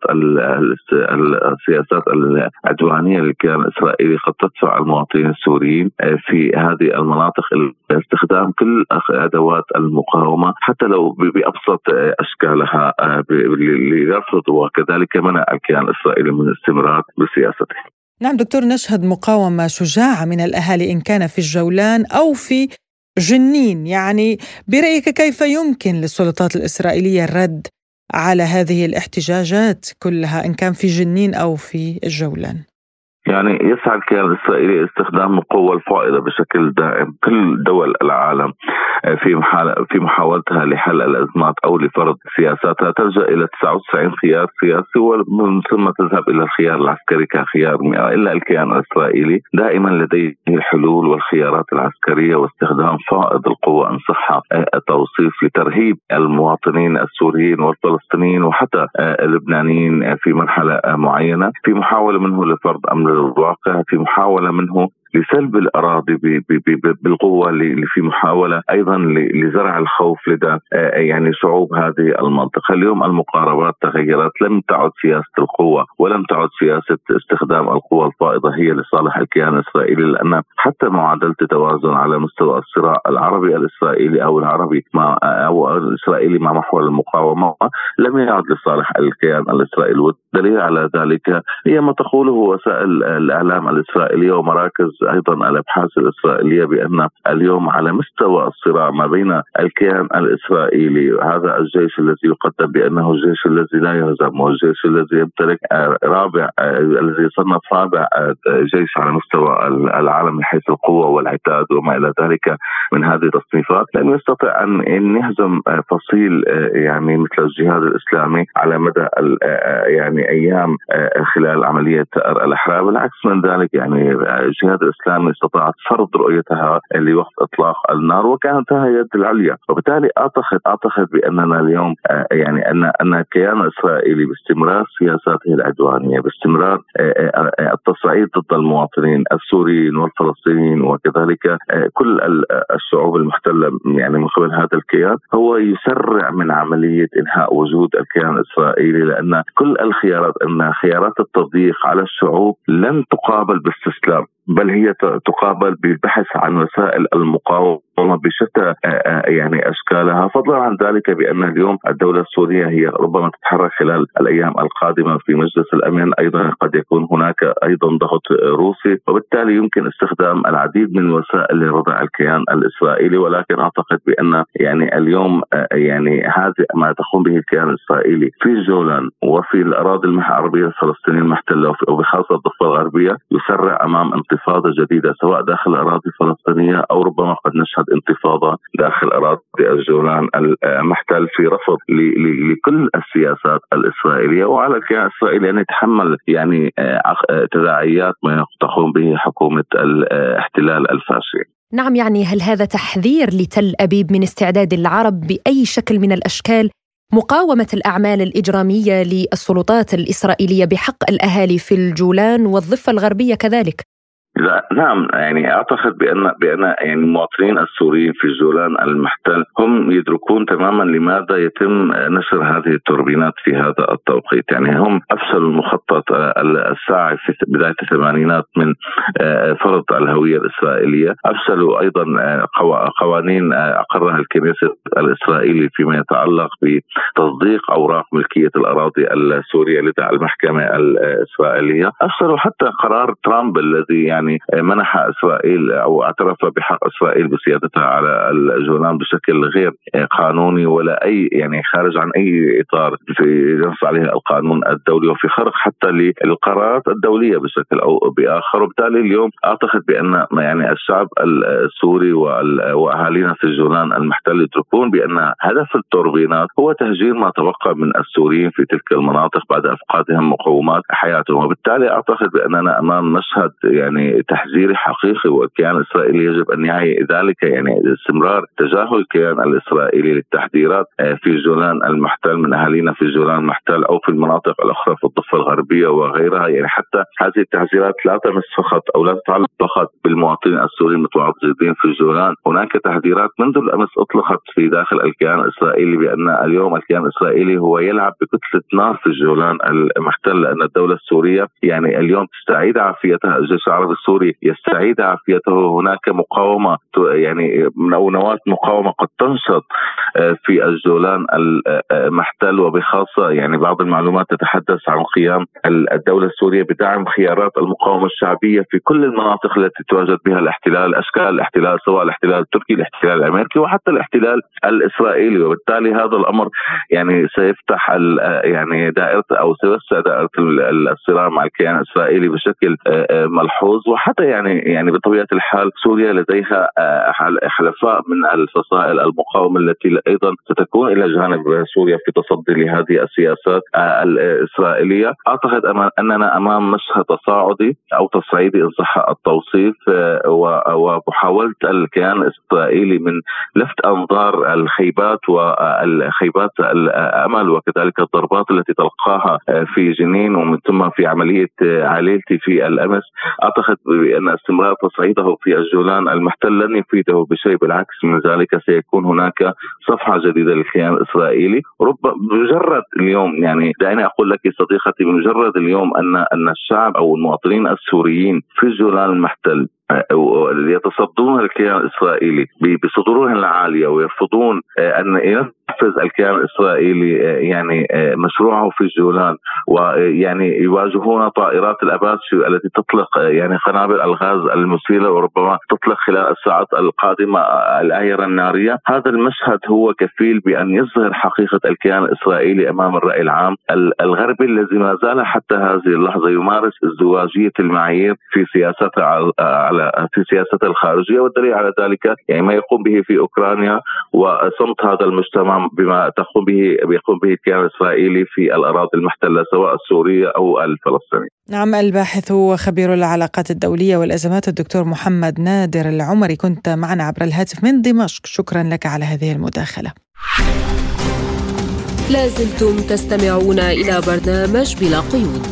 السياسات العدوانية للكيان الاسرائيلي قد تدفع المواطنين السوريين في هذه المناطق باستخدام كل أدوات المقاومة. حتى لو بأبسط أشكالها آه، لرفض وكذلك منع الكيان الإسرائيلي من الاستمرار بسياسته. نعم دكتور نشهد مقاومة شجاعة من الأهالي إن كان في الجولان أو في جنين يعني برأيك كيف يمكن للسلطات الإسرائيلية الرد على هذه الاحتجاجات كلها إن كان في جنين أو في الجولان يعني يسعى الكيان الاسرائيلي استخدام القوة الفائضة بشكل دائم. كل دول العالم آه، في في محاولتها لحل الأزمات أو لفرض سياساتها تلجأ إلى 99 خيار سياسي ومن ثم تذهب إلى الخيار العسكري كخيار إلا الكيان الإسرائيلي. دائما لديه الحلول والخيارات العسكرية واستخدام فائض القوة إن صح آه، التوصيف لترهيب المواطنين السوريين والفلسطينيين وحتى آه، اللبنانيين في مرحلة معينة. في محاولة منه لفرض أمر الواقع في محاولة منه لسلب الأراضي بالقوة اللي في محاولة أيضا لزرع الخوف لدى آه، يعني شعوب هذه المنطقة، اليوم المقاربات تغيرت، لم تعد سياسة القوة ولم تعد سياسة استخدام القوى الفائضة هي لصالح الكيان الإسرائيلي لأن حتى معادلة التوازن على مستوى الصراع العربي الإسرائيلي أو العربي مع أو الإسرائيلي مع محور المقاومة لم يعد لصالح الكيان الإسرائيلي. والدليل على ذلك هي ما تقوله وسائل الإعلام الاسرائيليه ومراكز أيضا الأبحاث الإسرائيلية بأن اليوم على مستوى الصراع ما بين الكيان الإسرائيلي هذا الجيش الذي يقدم بأنه الجيش الذي لا يهزم والجيش الذي يمتلك رابع الذي يصنف رابع جيش على مستوى العالم من حيث القوة والعتاد وما إلى ذلك من هذه التصنيفات. لم يستطع ان يهزم فصيل يعني مثل الجهاد الإسلامي على مدى يعني أيام خلال عملية الأحرار. بالعكس من ذلك يعني الجهاد الاسلامي استطاعت فرض رؤيتها لوقت إطلاق النار وكانت هي اليد العليا. وبالتالي اعتقد أعتقد بأننا اليوم آه، يعني ان أن الكيان الاسرائيلي باستمرار سياساته العدوانية باستمرار آه، آه، التصعيد ضد المواطنين السوريين والفلسطينيين وكذلك كل الشعوب المحتلة يعني من قبل هذا الكيان هو يسرع من عملية إنهاء وجود الكيان الإسرائيلي لأن كل الخيارات إن خيارات التضييق على الشعوب لن تقابل باستسلام. بل هي تقابل بالبحث عن وسائل المقاومة بشتى آه، آه، يعني أشكالها. فضلا عن ذلك بأن اليوم الدولة السورية هي ربما تتحرك خلال الأيام القادمة في مجلس الأمن. أيضا قد يكون هناك أيضا ضغط روسي وبالتالي يمكن استخدام العديد من الوسائل لردع الكيان الإسرائيلي. ولكن أعتقد بأن يعني اليوم آه، يعني هذا ما تقوم به الكيان الإسرائيلي في جولان وفي الأراضي العربيه الفلسطينية المحتلة وبخاصة الضفة الغربية يسرع أمام انتفاضة جديدة سواء داخل الأراضي الفلسطينية أو ربما قد نشهد انتفاضة داخل أراضي الجولان المحتل في رفض لكل السياسات الإسرائيلية. وعلى الكيان الاسرائيلي أن يتحمل يعني آه، آه، تداعيات ما تقوم به حكومة الاحتلال الفاشي. نعم يعني هل هذا تحذير لتل أبيب من استعداد العرب بأي شكل من الأشكال؟ مقاومة الأعمال الإجرامية للسلطات الإسرائيلية بحق الأهالي في الجولان والضفة الغربية كذلك. لا نعم يعني أعتقد بان بأن يعني المواطنين السوريين في الجولان المحتل هم يدركون تماما لماذا يتم نشر هذه التوربينات في هذا التوقيت، يعني هم أفشلوا المخطط الساعي في بداية الثمانينات من آه، فرض الهوية الإسرائيلية، أفشلوا أيضا آه، قوانين آه، أقرها الكنيسة الإسرائيلي فيما يتعلق بتصديق أوراق ملكية الأراضي السورية لدى المحكمة الاسرائيليه، أفشلوا حتى قرار ترامب الذي يعني يعني منح إسرائيل أو اعترف بحق إسرائيل بسيادتها على الجولان بشكل غير قانوني ولا أي يعني خارج عن أي إطار في ينص عليه القانون الدولي وفي خرق حتى للقرارات الدولية بشكل أو بآخر. وبالتالي اليوم أعتقد بأن يعني الشعب السوري وأهالينا في الجولان المحتل يدركون بأن هدف التوربينات هو تهجير ما تبقى من السوريين في تلك المناطق بعد أفقادهم مقومات حياتهم. وبالتالي أعتقد بأننا أمام مشهد يعني تحذيري حقيقي والكيان الاسرائيلي يجب ان يعي ذلك يعني استمرار تجاهل الكيان الإسرائيلي للتحذيرات آه، في جولان المحتل من أهالينا في جولان المحتل أو في المناطق الأخرى في الضفة الغربية وغيرها يعني حتى هذه التحذيرات لا تمس فقط أو لا تتعلق فقط بالمواطنين السوريين المتواجدين في جولان، هناك تحذيرات منذ الأمس أطلقت في داخل الكيان الإسرائيلي بأن اليوم الكيان الإسرائيلي هو يلعب بكتلة نار في جولان المحتل لأن الدولة السورية يعني اليوم تستعيد عافيتها الجيش العربي السوري يستعيد عافيته. هناك مقاومة يعني أو نواة مقاومة قد تنشط في الجولان المحتل وبخاصة يعني بعض المعلومات تتحدث عن قيام الدولة السورية بدعم خيارات المقاومة الشعبية في كل المناطق التي تواجد بها الاحتلال أشكال الاحتلال سواء الاحتلال التركي الاحتلال الأمريكي وحتى الاحتلال الإسرائيلي. وبالتالي هذا الأمر يعني سيفتح يعني دائرة أو سيوسع دائرة الصراع مع الكيان الإسرائيلي بشكل آه، آه، ملحوظ. وحتى يعني يعني بطبيعة الحال سوريا لديها آه، حلفاء من الفصائل المقاومة التي أيضا ستكون إلى جانب سوريا في تصدي لهذه السياسات الإسرائيلية. أعتقد أننا أمام مشهد تصاعدي أو تصعيدي ان صح التوصيف ومحاولة الكيان الإسرائيلي من لفت أنظار الخيبات والخيبات الأمل وكذلك الضربات التي تلقاها في جنين ومن ثم في عملية عليلتي في الأمس. أعتقد بأن استمرار تصعيده في الجولان المحتل لن يفيده بشيء بالعكس من ذلك سيكون هناك صفحة جديدة للكيان الإسرائيلي. رب مجرد اليوم يعني دعيني أقول لك صديقتي بمجرد اليوم أن أن الشعب أو المواطنين السوريين في الجولان المحتل يتصدون الكيان الإسرائيلي بصدورهم العالية ويرفضون آه، أن ينفذ الكيان الإسرائيلي آه، يعني آه، مشروعه في الجولان ويعني يواجهون طائرات الاباتشي التي تطلق يعني قنابل الغاز المسيله وربما تطلق خلال الساعات القادمة الأيرة النارية، هذا المشهد هو كفيل بأن يظهر حقيقة الكيان الإسرائيلي أمام الرأي العام الغربي الذي ما زال حتى هذه اللحظة يمارس ازدواجية المعايير في سياسته على في سياسته الخارجية. والدليل على ذلك يعني ما يقوم به في أوكرانيا وصمت هذا المجتمع بما تقوم به بيقوم به الكيان الاسرائيلي في الأراضي المحتلة سواء السورية أو الفلسطينية. نعم الباحث وخبير العلاقات الدولية والأزمات الدكتور محمد نادر العمري كنت معنا عبر الهاتف من دمشق شكرا لك على هذه المداخلة. لازلتم تستمعون إلى برنامج بلا قيود.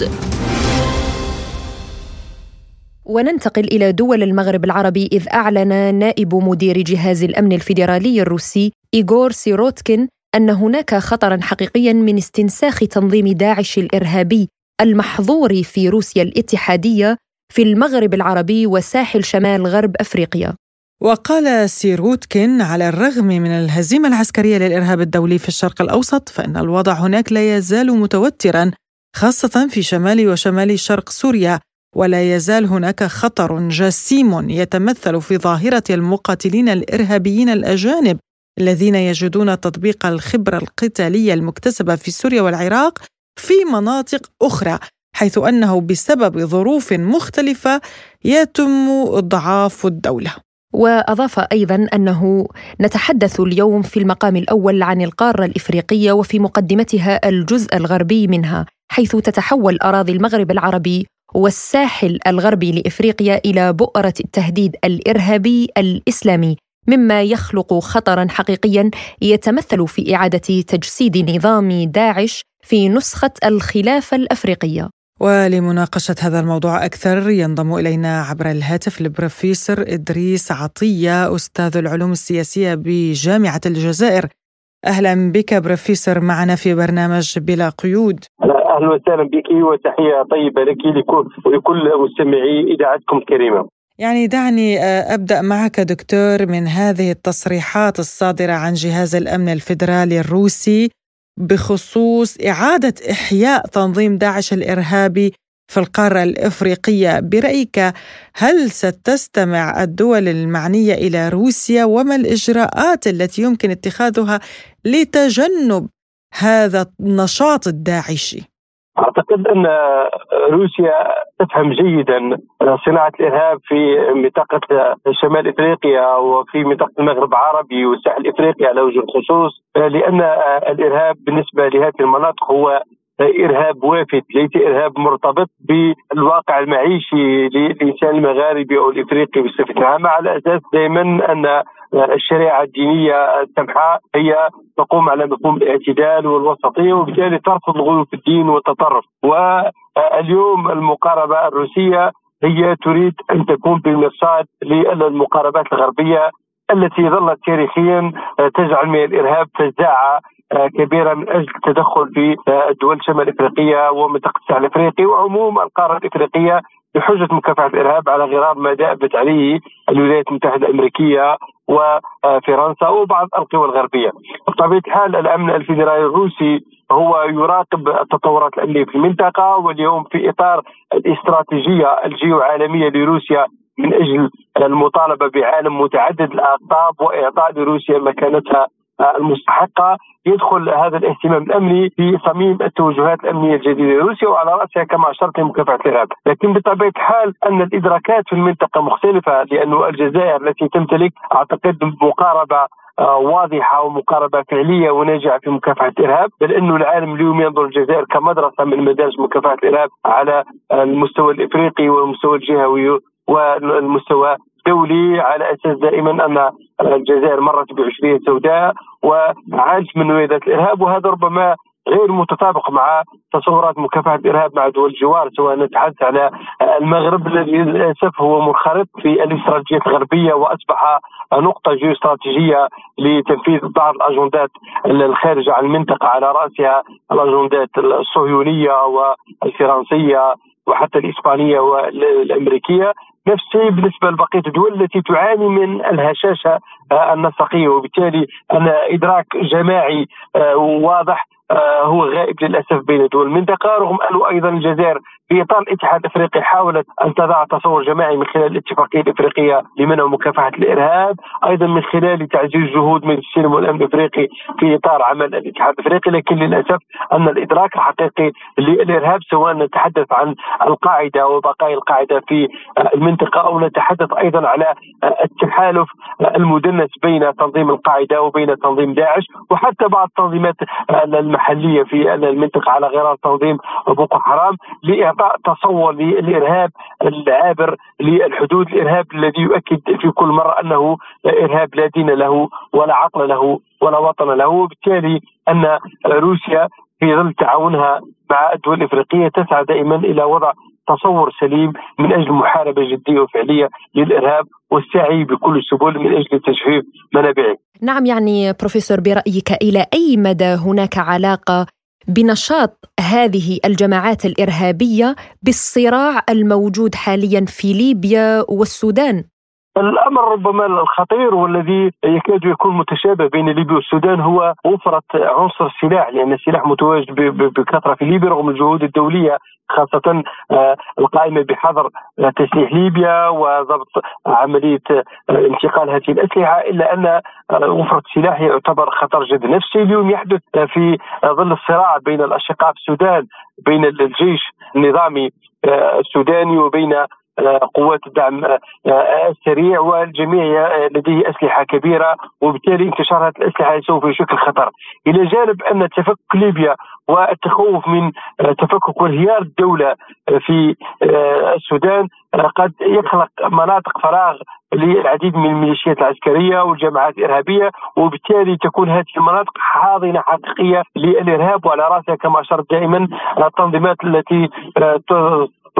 وننتقل إلى دول المغرب العربي إذ أعلن نائب مدير جهاز الأمن الفيدرالي الروسي إيغور سيروتكين أن هناك خطرا حقيقيا من استنساخ تنظيم داعش الإرهابي المحظور في روسيا الاتحادية في المغرب العربي وساحل شمال غرب أفريقيا. وقال سيروتكين على الرغم من الهزيمة العسكرية للإرهاب الدولي في الشرق الأوسط فإن الوضع هناك لا يزال متوترا خاصة في شمال وشمال شرق سوريا. ولا يزال هناك خطر جسيم يتمثل في ظاهرة المقاتلين الإرهابيين الأجانب الذين يجدون تطبيق الخبرة القتالية المكتسبة في سوريا والعراق في مناطق أخرى حيث أنه بسبب ظروف مختلفة يتم اضعاف الدولة. وأضاف أيضا أنه نتحدث اليوم في المقام الأول عن القارة الإفريقية وفي مقدمتها الجزء الغربي منها حيث تتحول أراضي المغرب العربي والساحل الغربي لإفريقيا إلى بؤرة التهديد الإرهابي الإسلامي مما يخلق خطرا حقيقيا يتمثل في إعادة تجسيد نظام داعش في نسخة الخلافة الأفريقية. ولمناقشة هذا الموضوع أكثر ينضم إلينا عبر الهاتف البروفيسور إدريس عطية أستاذ العلوم السياسية بجامعة الجزائر. أهلا بك بروفيسور معنا في برنامج بلا قيود. أهلا وسهلا بك وتحية طيبة لك ولكل مستمعي إذاعتكم الكريمة. يعني دعني آه، أبدأ معك دكتور من هذه التصريحات الصادرة عن جهاز الأمن الفيدرالي الروسي بخصوص إعادة إحياء تنظيم داعش الإرهابي في القارة الإفريقية. برأيك هل ستستمع الدول المعنية إلى روسيا؟ وما الإجراءات التي يمكن اتخاذها لتجنب هذا النشاط الداعشي؟ أعتقد أن روسيا تفهم جيدا صناعة الإرهاب في منطقة شمال إفريقيا وفي منطقة المغرب العربي وساحل إفريقيا على وجه الخصوص لأن الإرهاب بالنسبة لهذه المناطق هو إرهاب وافد ليس إرهاب مرتبط بالواقع المعيشي للإنسان المغاربي أو الإفريقي بصفة عامة على أساس دائما أن الشريعة الدينية السمحاء هي تقوم على مفهوم الاعتدال والوسطيه وبالتالي ترفض الغلو في الدين والتطرف. واليوم المقاربة الروسية هي تريد أن تكون بالمرصاد للمقاربات الغربية التي ظلت تاريخيا تجعل من الإرهاب فزاعة كبيرة من أجل التدخل في الدول الشمال الافريقيه ومنطقة الساحل الإفريقي وعموم القارة الإفريقية بحجة مكافحة الإرهاب على غرار ما دابت عليه الولايات المتحدة الأمريكية. وفرنسا وبعض القوى الغربية. بطبيعة الحال الأمن الفيدرالي الروسي هو يراقب التطورات الامنيه في المنطقة واليوم في إطار الاستراتيجية الجيو عالميه لروسيا من أجل المطالبة بعالم متعدد الأقطاب وإعطاء لروسيا مكانتها المستحقه يدخل هذا الاهتمام الأمني في صميم التوجهات الأمنية الجديدة لروسيا وعلى رأسها كما أشرت لمكافحة الإرهاب، لكن بطبيعة الحال أن الإدراكات في المنطقة مختلفة لأنه الجزائر التي تمتلك أعتقد مقاربة آه، واضحة ومقاربة فعلية وناجعه في مكافحة الإرهاب بل انه العالم اليوم ينظر الجزائر كمدرسة من مدارس مكافحة الإرهاب على المستوى الإفريقي والمستوى الجهوي والمستوى دولي على أساس دائما أن الجزائر مرت بعشريه سوداء وعانت من ويلات الإرهاب وهذا ربما غير متطابق مع تصورات مكافحة الإرهاب مع دول الجوار سواء نتحدث على المغرب الذي للأسف هو منخرط في الاستراتيجيات الغربية وأصبح نقطة جيوستراتيجية لتنفيذ بعض الأجندات الخارجه عن المنطقة على رأسها الأجندات الصهيونية والفرنسية. وحتى الإسبانية والأمريكية نفس الشيء بالنسبة لبقية الدول التي تعاني من الهشاشة النسقيه وبالتالي أن إدراك جماعي آه، واضح آه، هو غائب للأسف بين دول المنطقة رغم انه أيضا الجزائر. في إطار الاتحاد الأفريقي حاولت أن تضع تصور جماعي من خلال الاتفاقية الأفريقية لمنع مكافحة الإرهاب، أيضا من خلال تعزيز جهود مجلس السلم والأمن الأفريقي في إطار عمل الاتحاد الأفريقي، لكن للأسف أن الإدراك الحقيقي للإرهاب سواء نتحدث عن القاعدة وبقايا القاعدة في المنطقة أو نتحدث أيضا على التحالف المدنس بين تنظيم القاعدة وبين تنظيم داعش وحتى بعض التنظيمات المحلية في المنطقة على غرار تنظيم بوكو حرام اعطاء تصور للارهاب العابر للحدود الإرهاب الذي يؤكد في كل مرة أنه إرهاب لا دين له ولا عقل له ولا وطن له وبالتالي أن روسيا في ظل تعاونها مع الدول الإفريقية تسعى دائما إلى وضع تصور سليم من أجل محاربة جدية وفعلية للإرهاب والسعي بكل السبل من أجل تجفيف منابعه. نعم يعني بروفيسور برأيك إلى أي مدى هناك علاقة بنشاط هذه الجماعات الإرهابية بالصراع الموجود حاليا في ليبيا والسودان. الأمر ربما الخطير والذي يكاد يكون متشابه بين ليبيا والسودان هو وفرة عنصر السلاح لأن السلاح متواجد بكثرة في ليبيا رغم الجهود الدولية خاصة آه، القائمة بحظر تسليح ليبيا وضبط عملية آه، انتقال هذه الأسلحة إلا أن آه، وفرة السلاح يعتبر خطر جد نفسي اليوم يحدث في ظل الصراع بين الأشقاء في السودان بين الجيش النظامي السوداني وبين قوات الدعم السريع والجميع لديه أسلحة كبيرة وبالتالي انتشار هذه الأسلحة سوف يشكل خطر. إلى جانب أن تفكك ليبيا والتخوف من تفكك وانهيار الدولة في السودان قد يخلق مناطق فراغ للعديد من الميليشيات العسكرية والجماعات الإرهابية وبالتالي تكون هذه المناطق حاضنة حقيقية للإرهاب وعلى رأسها كما أشرت دائما التنظيمات التي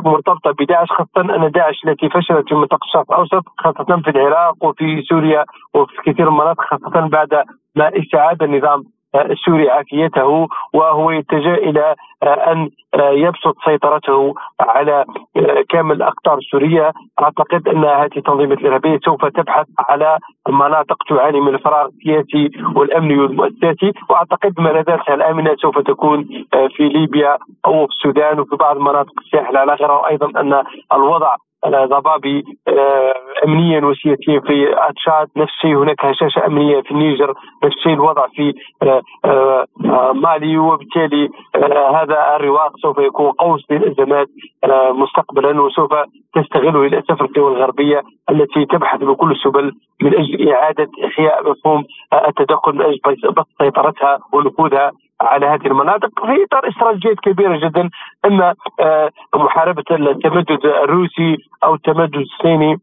مرتبطة بداعش خاصة أن داعش التي فشلت في منطقة الشرق الأوسط خاصة في العراق وفي سوريا وفي كثير من المناطق خاصة بعد ما استعاد النظام. السوري عافيته وهو يتجه إلى أن يبسط سيطرته على كامل الاقطار السوريه أعتقد أن هذه التنظيمات الإرهابية سوف تبحث على مناطق تعاني من الفراغ السياسي والامني والمؤسساتي. وأعتقد ملاذاتها الآمنة سوف تكون في ليبيا أو في السودان وفي بعض مناطق الساحل. على غيره أيضا أن الوضع ضبابي آه، امنيا وسياسيا في تشاد نفس الشيء هناك هشاشة أمنية في النيجر نفس الشيء الوضع في آه، آه، مالي وبالتالي هذا الرواق سوف يكون قوس للأزمات مستقبلا وسوف تستغله للأسف القوى الغربية التي تبحث بكل السبل من أجل إعادة إحياء مفهوم التدخل من أجل بسط سيطرتها ونفوذها. على هذه المناطق في إطار استراتيجيات كبيرة جدا اما آه، محاربة التمدد الروسي أو التمدد الصيني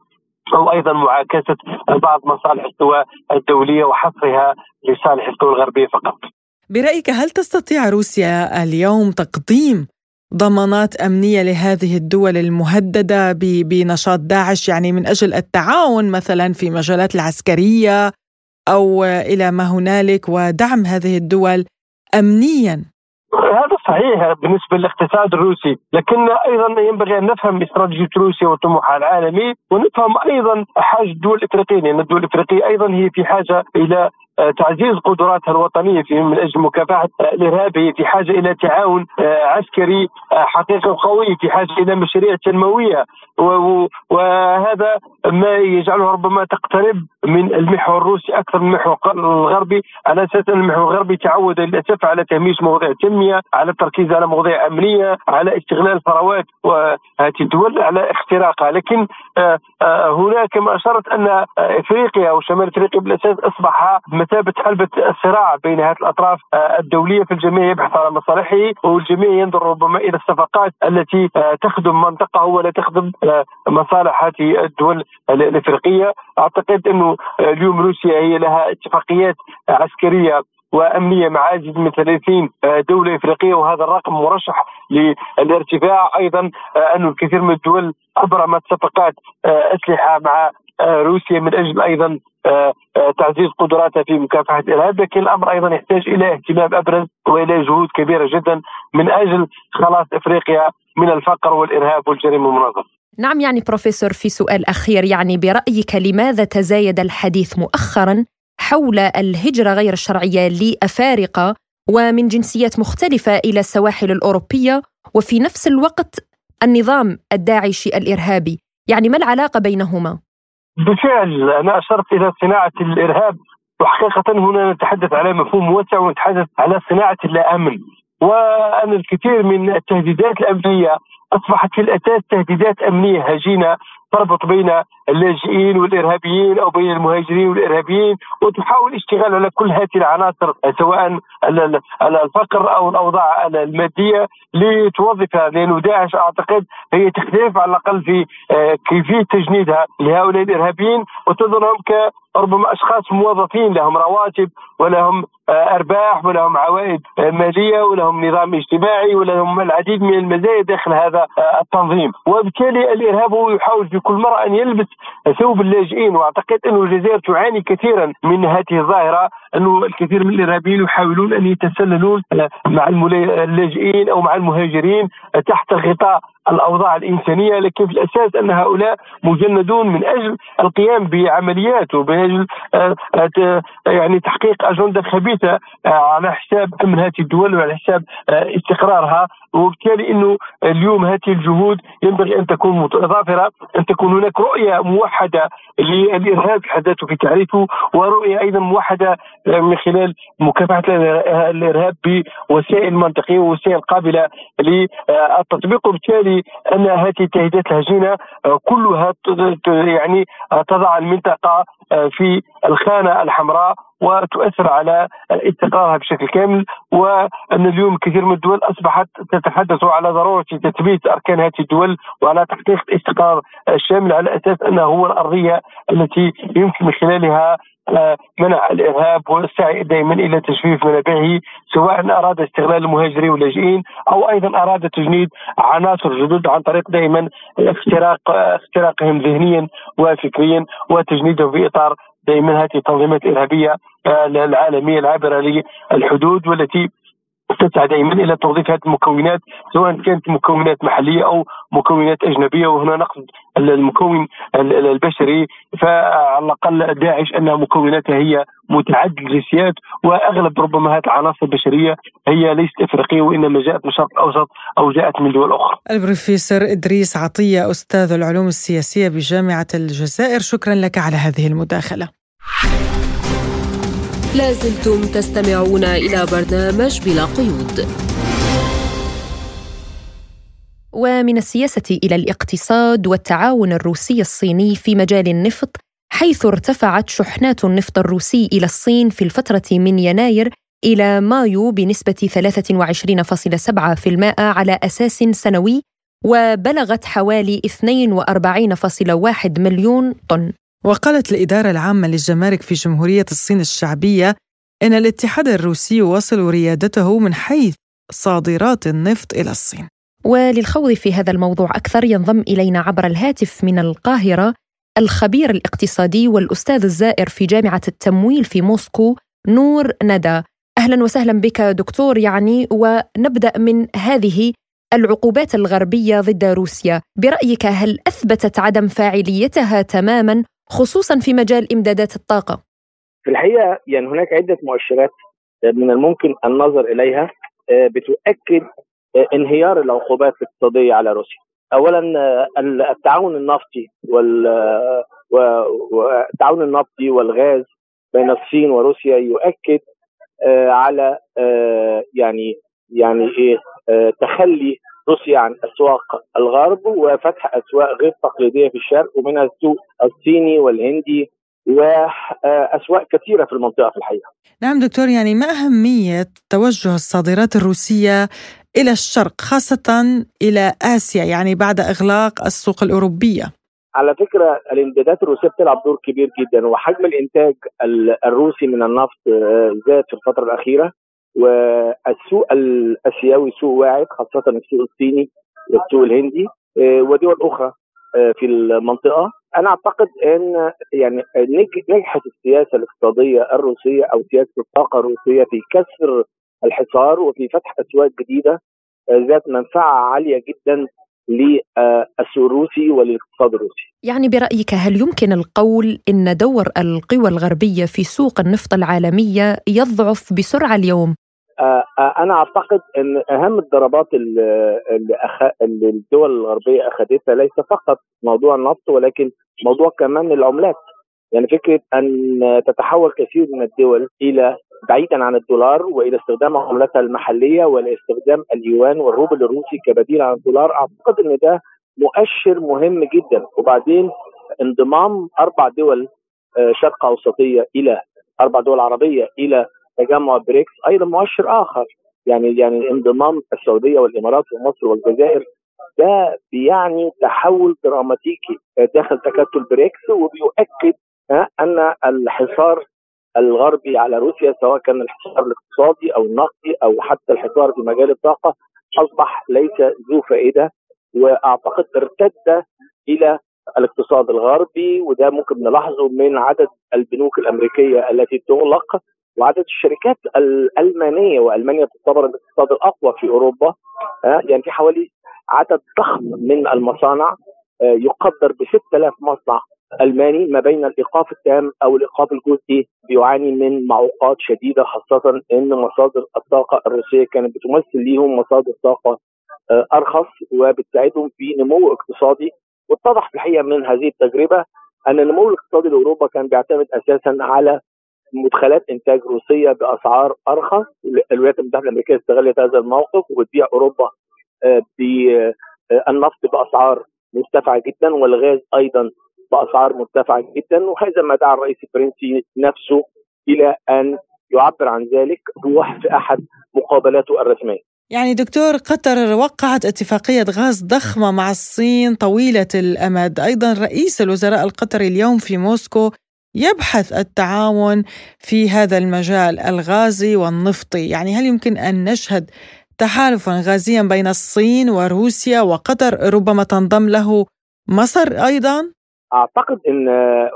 أو أيضا معاكسة بعض مصالح الدول الدولية وحصرها لصالح الدول الغربية فقط. برأيك هل تستطيع روسيا اليوم تقديم ضمانات أمنية لهذه الدول المهددة بنشاط داعش يعني من أجل التعاون مثلا في مجالات العسكرية أو إلى ما هنالك ودعم هذه الدول امنيا. هذا صحيح بالنسبة للاقتصاد الروسي، لكن أيضا ينبغي أن نفهم استراتيجية روسيا وطموحها العالمي ونفهم أيضا حاجة الدول الإفريقية لأن الدول الإفريقية أيضا هي في حاجة إلى تعزيز قدراتها الوطنية في من أجل مكافحة الارهاب هي في حاجة إلى تعاون آه، عسكري آه، حقيقي قوي في حاجة إلى مشاريع تنموية. وهذا ما يجعلها ربما تقترب من المحور الروسي أكثر من المحور الغربي. على أساس ان المحور الغربي تعود للأسف على تهميش مواضيع التنمية، على التركيز على مواضيع أمنية، على استغلال الثروات وهذه الدول على اختراقها، لكن هناك كما اشرت أن إفريقيا وشمال إفريقيا بالأساس أصبح بمثابه حلبة الصراع بين هذه الأطراف آه، الدولية في الجميع يبحث على مصالحه والجميع ينظر ربما إلى الصفقات التي آه، تخدم منطقة ولا تخدم آه، مصالح هذه الدول الإفريقية. أعتقد أنه اليوم روسيا هي لها اتفاقيات عسكرية وأمنية مع ازيد من 30 دولة إفريقية وهذا الرقم مرشح للارتفاع. أيضا انه الكثير من الدول أبرمت صفقات أسلحة مع روسيا. من أجل أيضا تعزيز قدراتها في مكافحة الإرهاب لكن الأمر أيضا يحتاج إلى اهتمام أبرز وإلى جهود كبيرة جدا من أجل خلاص إفريقيا من الفقر والإرهاب والجريمة المنظمة. نعم يعني بروفيسور في سؤال أخير يعني برأيك لماذا تزايد الحديث مؤخرا حول الهجرة غير الشرعية لأفارقة ومن جنسيات مختلفة إلى السواحل الأوروبية وفي نفس الوقت النظام الداعشي الإرهابي، يعني ما العلاقة بينهما؟ بالفعل أنا أشرت إلى صناعة الإرهاب وحقيقة هنا نتحدث على مفهوم واسع ونتحدث على صناعة اللا امن وأن الكثير من التهديدات الأمنية أصبحت في الاساس تهديدات أمنية هجينة تربط بين اللاجئين والإرهابيين أو بين المهاجرين والإرهابيين وتحاول اشتغال على كل هذه العناصر سواء الفقر أو الأوضاع المادية لتوظفها لأنه داعش أعتقد هي تختلف على الأقل في آه، كيفية تجنيدها لهؤلاء الإرهابيين وتظنهم ك ربما أشخاص موظفين لهم رواتب ولهم آه، أرباح ولهم عوائد آه، مالية ولهم نظام اجتماعي ولهم العديد من المزايا داخل هذا التنظيم. وبالتالي الإرهاب هو يحاول في كل مرة أن يلبس ثوب اللاجئين وأعتقد انه الجزائر تعاني كثيرا من هذه الظاهرة انه الكثير من الإرهابيين يحاولون أن يتسللون مع اللاجئين أو مع المهاجرين تحت غطاء الأوضاع الإنسانية. لكن في الأساس أن هؤلاء مجندون من أجل القيام بعمليات ومن أجل آه، يعني تحقيق أجندة خبيثه آه، على حساب أمن هذه الدول وعلى حساب آه، استقرارها. وبالتالي إنه اليوم هذه الجهود ينبغي أن تكون متضافرة أن تكون هناك رؤية موحدة للإرهاب حد ذاته في تعريفه ورؤية أيضا موحدة من خلال مكافحة الإرهاب بوسائل منطقية ووسائل قابلة للتطبيق. وبالتالي أن هذه التهديدات الهجينة كلها يعني تضع المنطقة في الخانة الحمراء وتؤثر على استقرارها بشكل كامل وأن اليوم كثير من الدول أصبحت تتحدث على ضرورة تثبيت أركان هذه الدول وعلى تحقيق الاستقرار الشامل على أساس أنها هو الأرضية التي يمكن من خلالها منع الإرهاب والسعي دائما إلى تجفيف منابعه سواء أراد استغلال المهاجرين واللاجئين أو أيضا أراد تجنيد عناصر جدد عن طريق دائما اختراق اختراقهم ذهنيا وفكريا وتجنيدهم في إطار دائما هذه التنظيمات الإرهابية آه، العالمية العابرة للحدود والتي تسعى دائما إلى توظيف هذه المكونات سواء كانت مكونات محلية أو مكونات أجنبية وهنا نقصد المكون البشري فعلى الأقل داعش انها مكوناتها هي متعدد الجنسيات وأغلب ربما هذه العناصر البشرية هي ليست إفريقية وإنما جاءت من الشرق الأوسط أو جاءت من دول أخرى. البروفيسور إدريس عطية أستاذ العلوم السياسية بجامعة الجزائر شكرا لك على هذه المداخلة. لازلتم تستمعون إلى برنامج بلا قيود ومن السياسة إلى الاقتصاد والتعاون الروسي الصيني في مجال النفط حيث ارتفعت شحنات النفط الروسي إلى الصين في الفترة من يناير إلى مايو بنسبة 23.7% على أساس سنوي وبلغت حوالي 42.1 مليون طن. وقالت الإدارة العامة للجمارك في جمهورية الصين الشعبية إن الاتحاد الروسي يواصل ريادته من حيث صادرات النفط إلى الصين. وللخوض في هذا الموضوع أكثر ينضم إلينا عبر الهاتف من القاهرة الخبير الاقتصادي والأستاذ الزائر في جامعة التمويل في موسكو نور ندى أهلا وسهلا بك دكتور يعني ونبدأ من هذه العقوبات الغربية ضد روسيا، برأيك هل أثبتت عدم فاعليتها تماما خصوصا في مجال إمدادات الطاقة؟ في الحقيقة يعني هناك عدة مؤشرات من الممكن النظر إليها آه، بتؤكد انهيار العقوبات الاقتصادية على روسيا. اولا آه، التعاون النفطي والتعاون النفطي والغاز بين الصين وروسيا يؤكد على يعني يعني إيه تخلي روسيا عن أسواق الغرب وفتح أسواق غير تقليدية في الشرق ومنها السوق الصيني والهندي وأسواق كثيرة في المنطقة في الحقيقة. نعم دكتور يعني ما أهمية توجه الصادرات الروسية إلى الشرق خاصة إلى آسيا يعني بعد إغلاق السوق الأوروبية؟ على فكرة الامدادات الروسية بتلعب دور كبير جدا وحجم الإنتاج الروسي من النفط آه، زاد في الفترة الأخيرة والسوق الآسيوي سوق واعد خاصة السوق الصيني والسوق الهندي آه، ودول أخرى آه، في المنطقة أنا أعتقد إن يعني نجحت السياسة الاقتصادية الروسية أو سياسة الطاقة الروسية في كسر الحصار وفي فتح أسواق جديدة آه، ذات منفعة عالية جدا للسوق الروسي وللاقتصاد الروسي. يعني برأيك هل يمكن القول إن دور القوى الغربية في سوق النفط العالمية يضعف بسرعة اليوم آه، آه، أنا أعتقد إن أهم الضربات اللي, اللي الدول الغربية أخذتها ليس فقط موضوع النفط ولكن موضوع كمان العملات يعني فكرة أن تتحول كثير من الدول إلى بعيدا عن الدولار وإلى استخدام عملاتها المحلية والى استخدام اليوان والروبل الروسي كبديل عن الدولار. أعتقد إن ده مؤشر مهم جدا. وبعدين انضمام أربع دول آه، شرق أوسطية إلى أربع دول عربية إلى تجمع بريكس أيضا مؤشر آخر. يعني يعني انضمام السعودية والإمارات ومصر والجزائر. ده بيعني تحول دراماتيكي. داخل تكتل بريكس وبيؤكد أن الحصار الغربي على روسيا سواء كان الحصار الاقتصادي أو النقدي أو حتى الحصار في مجال الطاقة أصبح ليس ذو فائدة وأعتقد ارتد إلى الاقتصاد الغربي وده ممكن نلاحظه من عدد البنوك الأمريكية التي تغلق وعدد الشركات الألمانية وألمانيا تعتبر الاقتصاد الأقوى في أوروبا. يعني في حوالي عدد ضخم من المصانع آه، يقدر ب 6000 مصنع. ألماني ما بين الإيقاف التام أو الإيقاف الجزئي بيعاني من معوقات شديدة خاصة إن مصادر الطاقة الروسية كانت بتمثل ليهم مصادر طاقة آه، أرخص وبتساعدهم في نمو اقتصادي. واتضح في الحقيقة من هذه التجربة أن النمو الاقتصادي لأوروبا كان بيعتمد أساسا على مدخلات إنتاج روسية بأسعار أرخص. الولايات المتحدة الأمريكية استغلت هذا الموقف وبتبيع أوروبا آه، بالنفط بأسعار مرتفعة جدا والغاز أيضا بأسعار مرتفعة جدا وهذا ما دعا الرئيس الفرنسي نفسه إلى أن يعبر عن ذلك روح في أحد مقابلاته الرسمية. يعني دكتور قطر وقعت اتفاقية غاز ضخمة مع الصين طويلة الأمد أيضا رئيس الوزراء القطري اليوم في موسكو يبحث التعاون في هذا المجال الغازي والنفطي يعني هل يمكن أن نشهد تحالفا غازيا بين الصين وروسيا وقطر ربما تنضم له مصر أيضا؟ أعتقد إن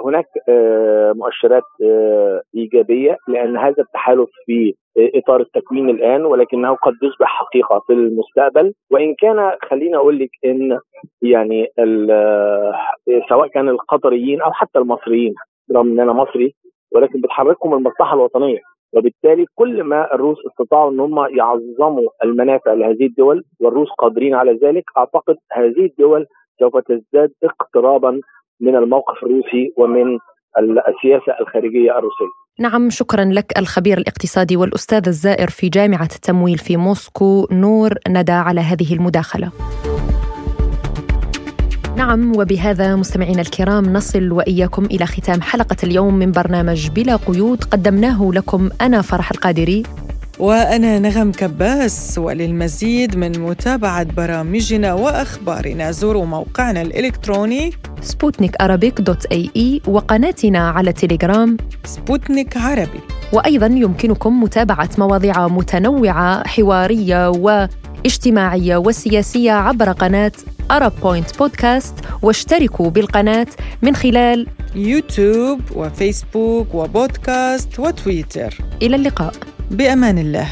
هناك آه، مؤشرات آه، إيجابية لأن هذا التحالف في إطار التكوين الآن ولكنه قد يصبح حقيقة في المستقبل. وإن كان خليني أقول لك إن يعني آه، سواء كان القطريين أو حتى المصريين رغم إن أنا مصري ولكن بتحركهم المصلحة الوطنية. وبالتالي كل ما الروس استطاعوا إن هم يعظموا المنافع لهذه الدول والروس قادرين على ذلك أعتقد هذه الدول سوف تزداد اقترابا من الموقف الروسي ومن السياسة الخارجية الروسية. نعم شكرا لك الخبير الاقتصادي والأستاذ الزائر في جامعة التمويل في موسكو نور ندى على هذه المداخلة. نعم وبهذا مستمعينا الكرام نصل وإياكم إلى ختام حلقة اليوم من برنامج بلا قيود قدمناه لكم أنا فرح القادري وأنا نغم كباس وللمزيد من متابعة برامجنا وأخبارنا. زوروا موقعنا الإلكتروني سبوتنيك dot ae وقناتنا على تيليجرام. سبوتنيك عربي. وأيضا يمكنكم متابعة مواضيع متنوعة حوارية واجتماعية وسياسية عبر قناة Arab Point Podcast واشتركوا بالقناة من خلال يوتيوب وفيسبوك وبودكاست وتويتر. إلى اللقاء. بأمان الله.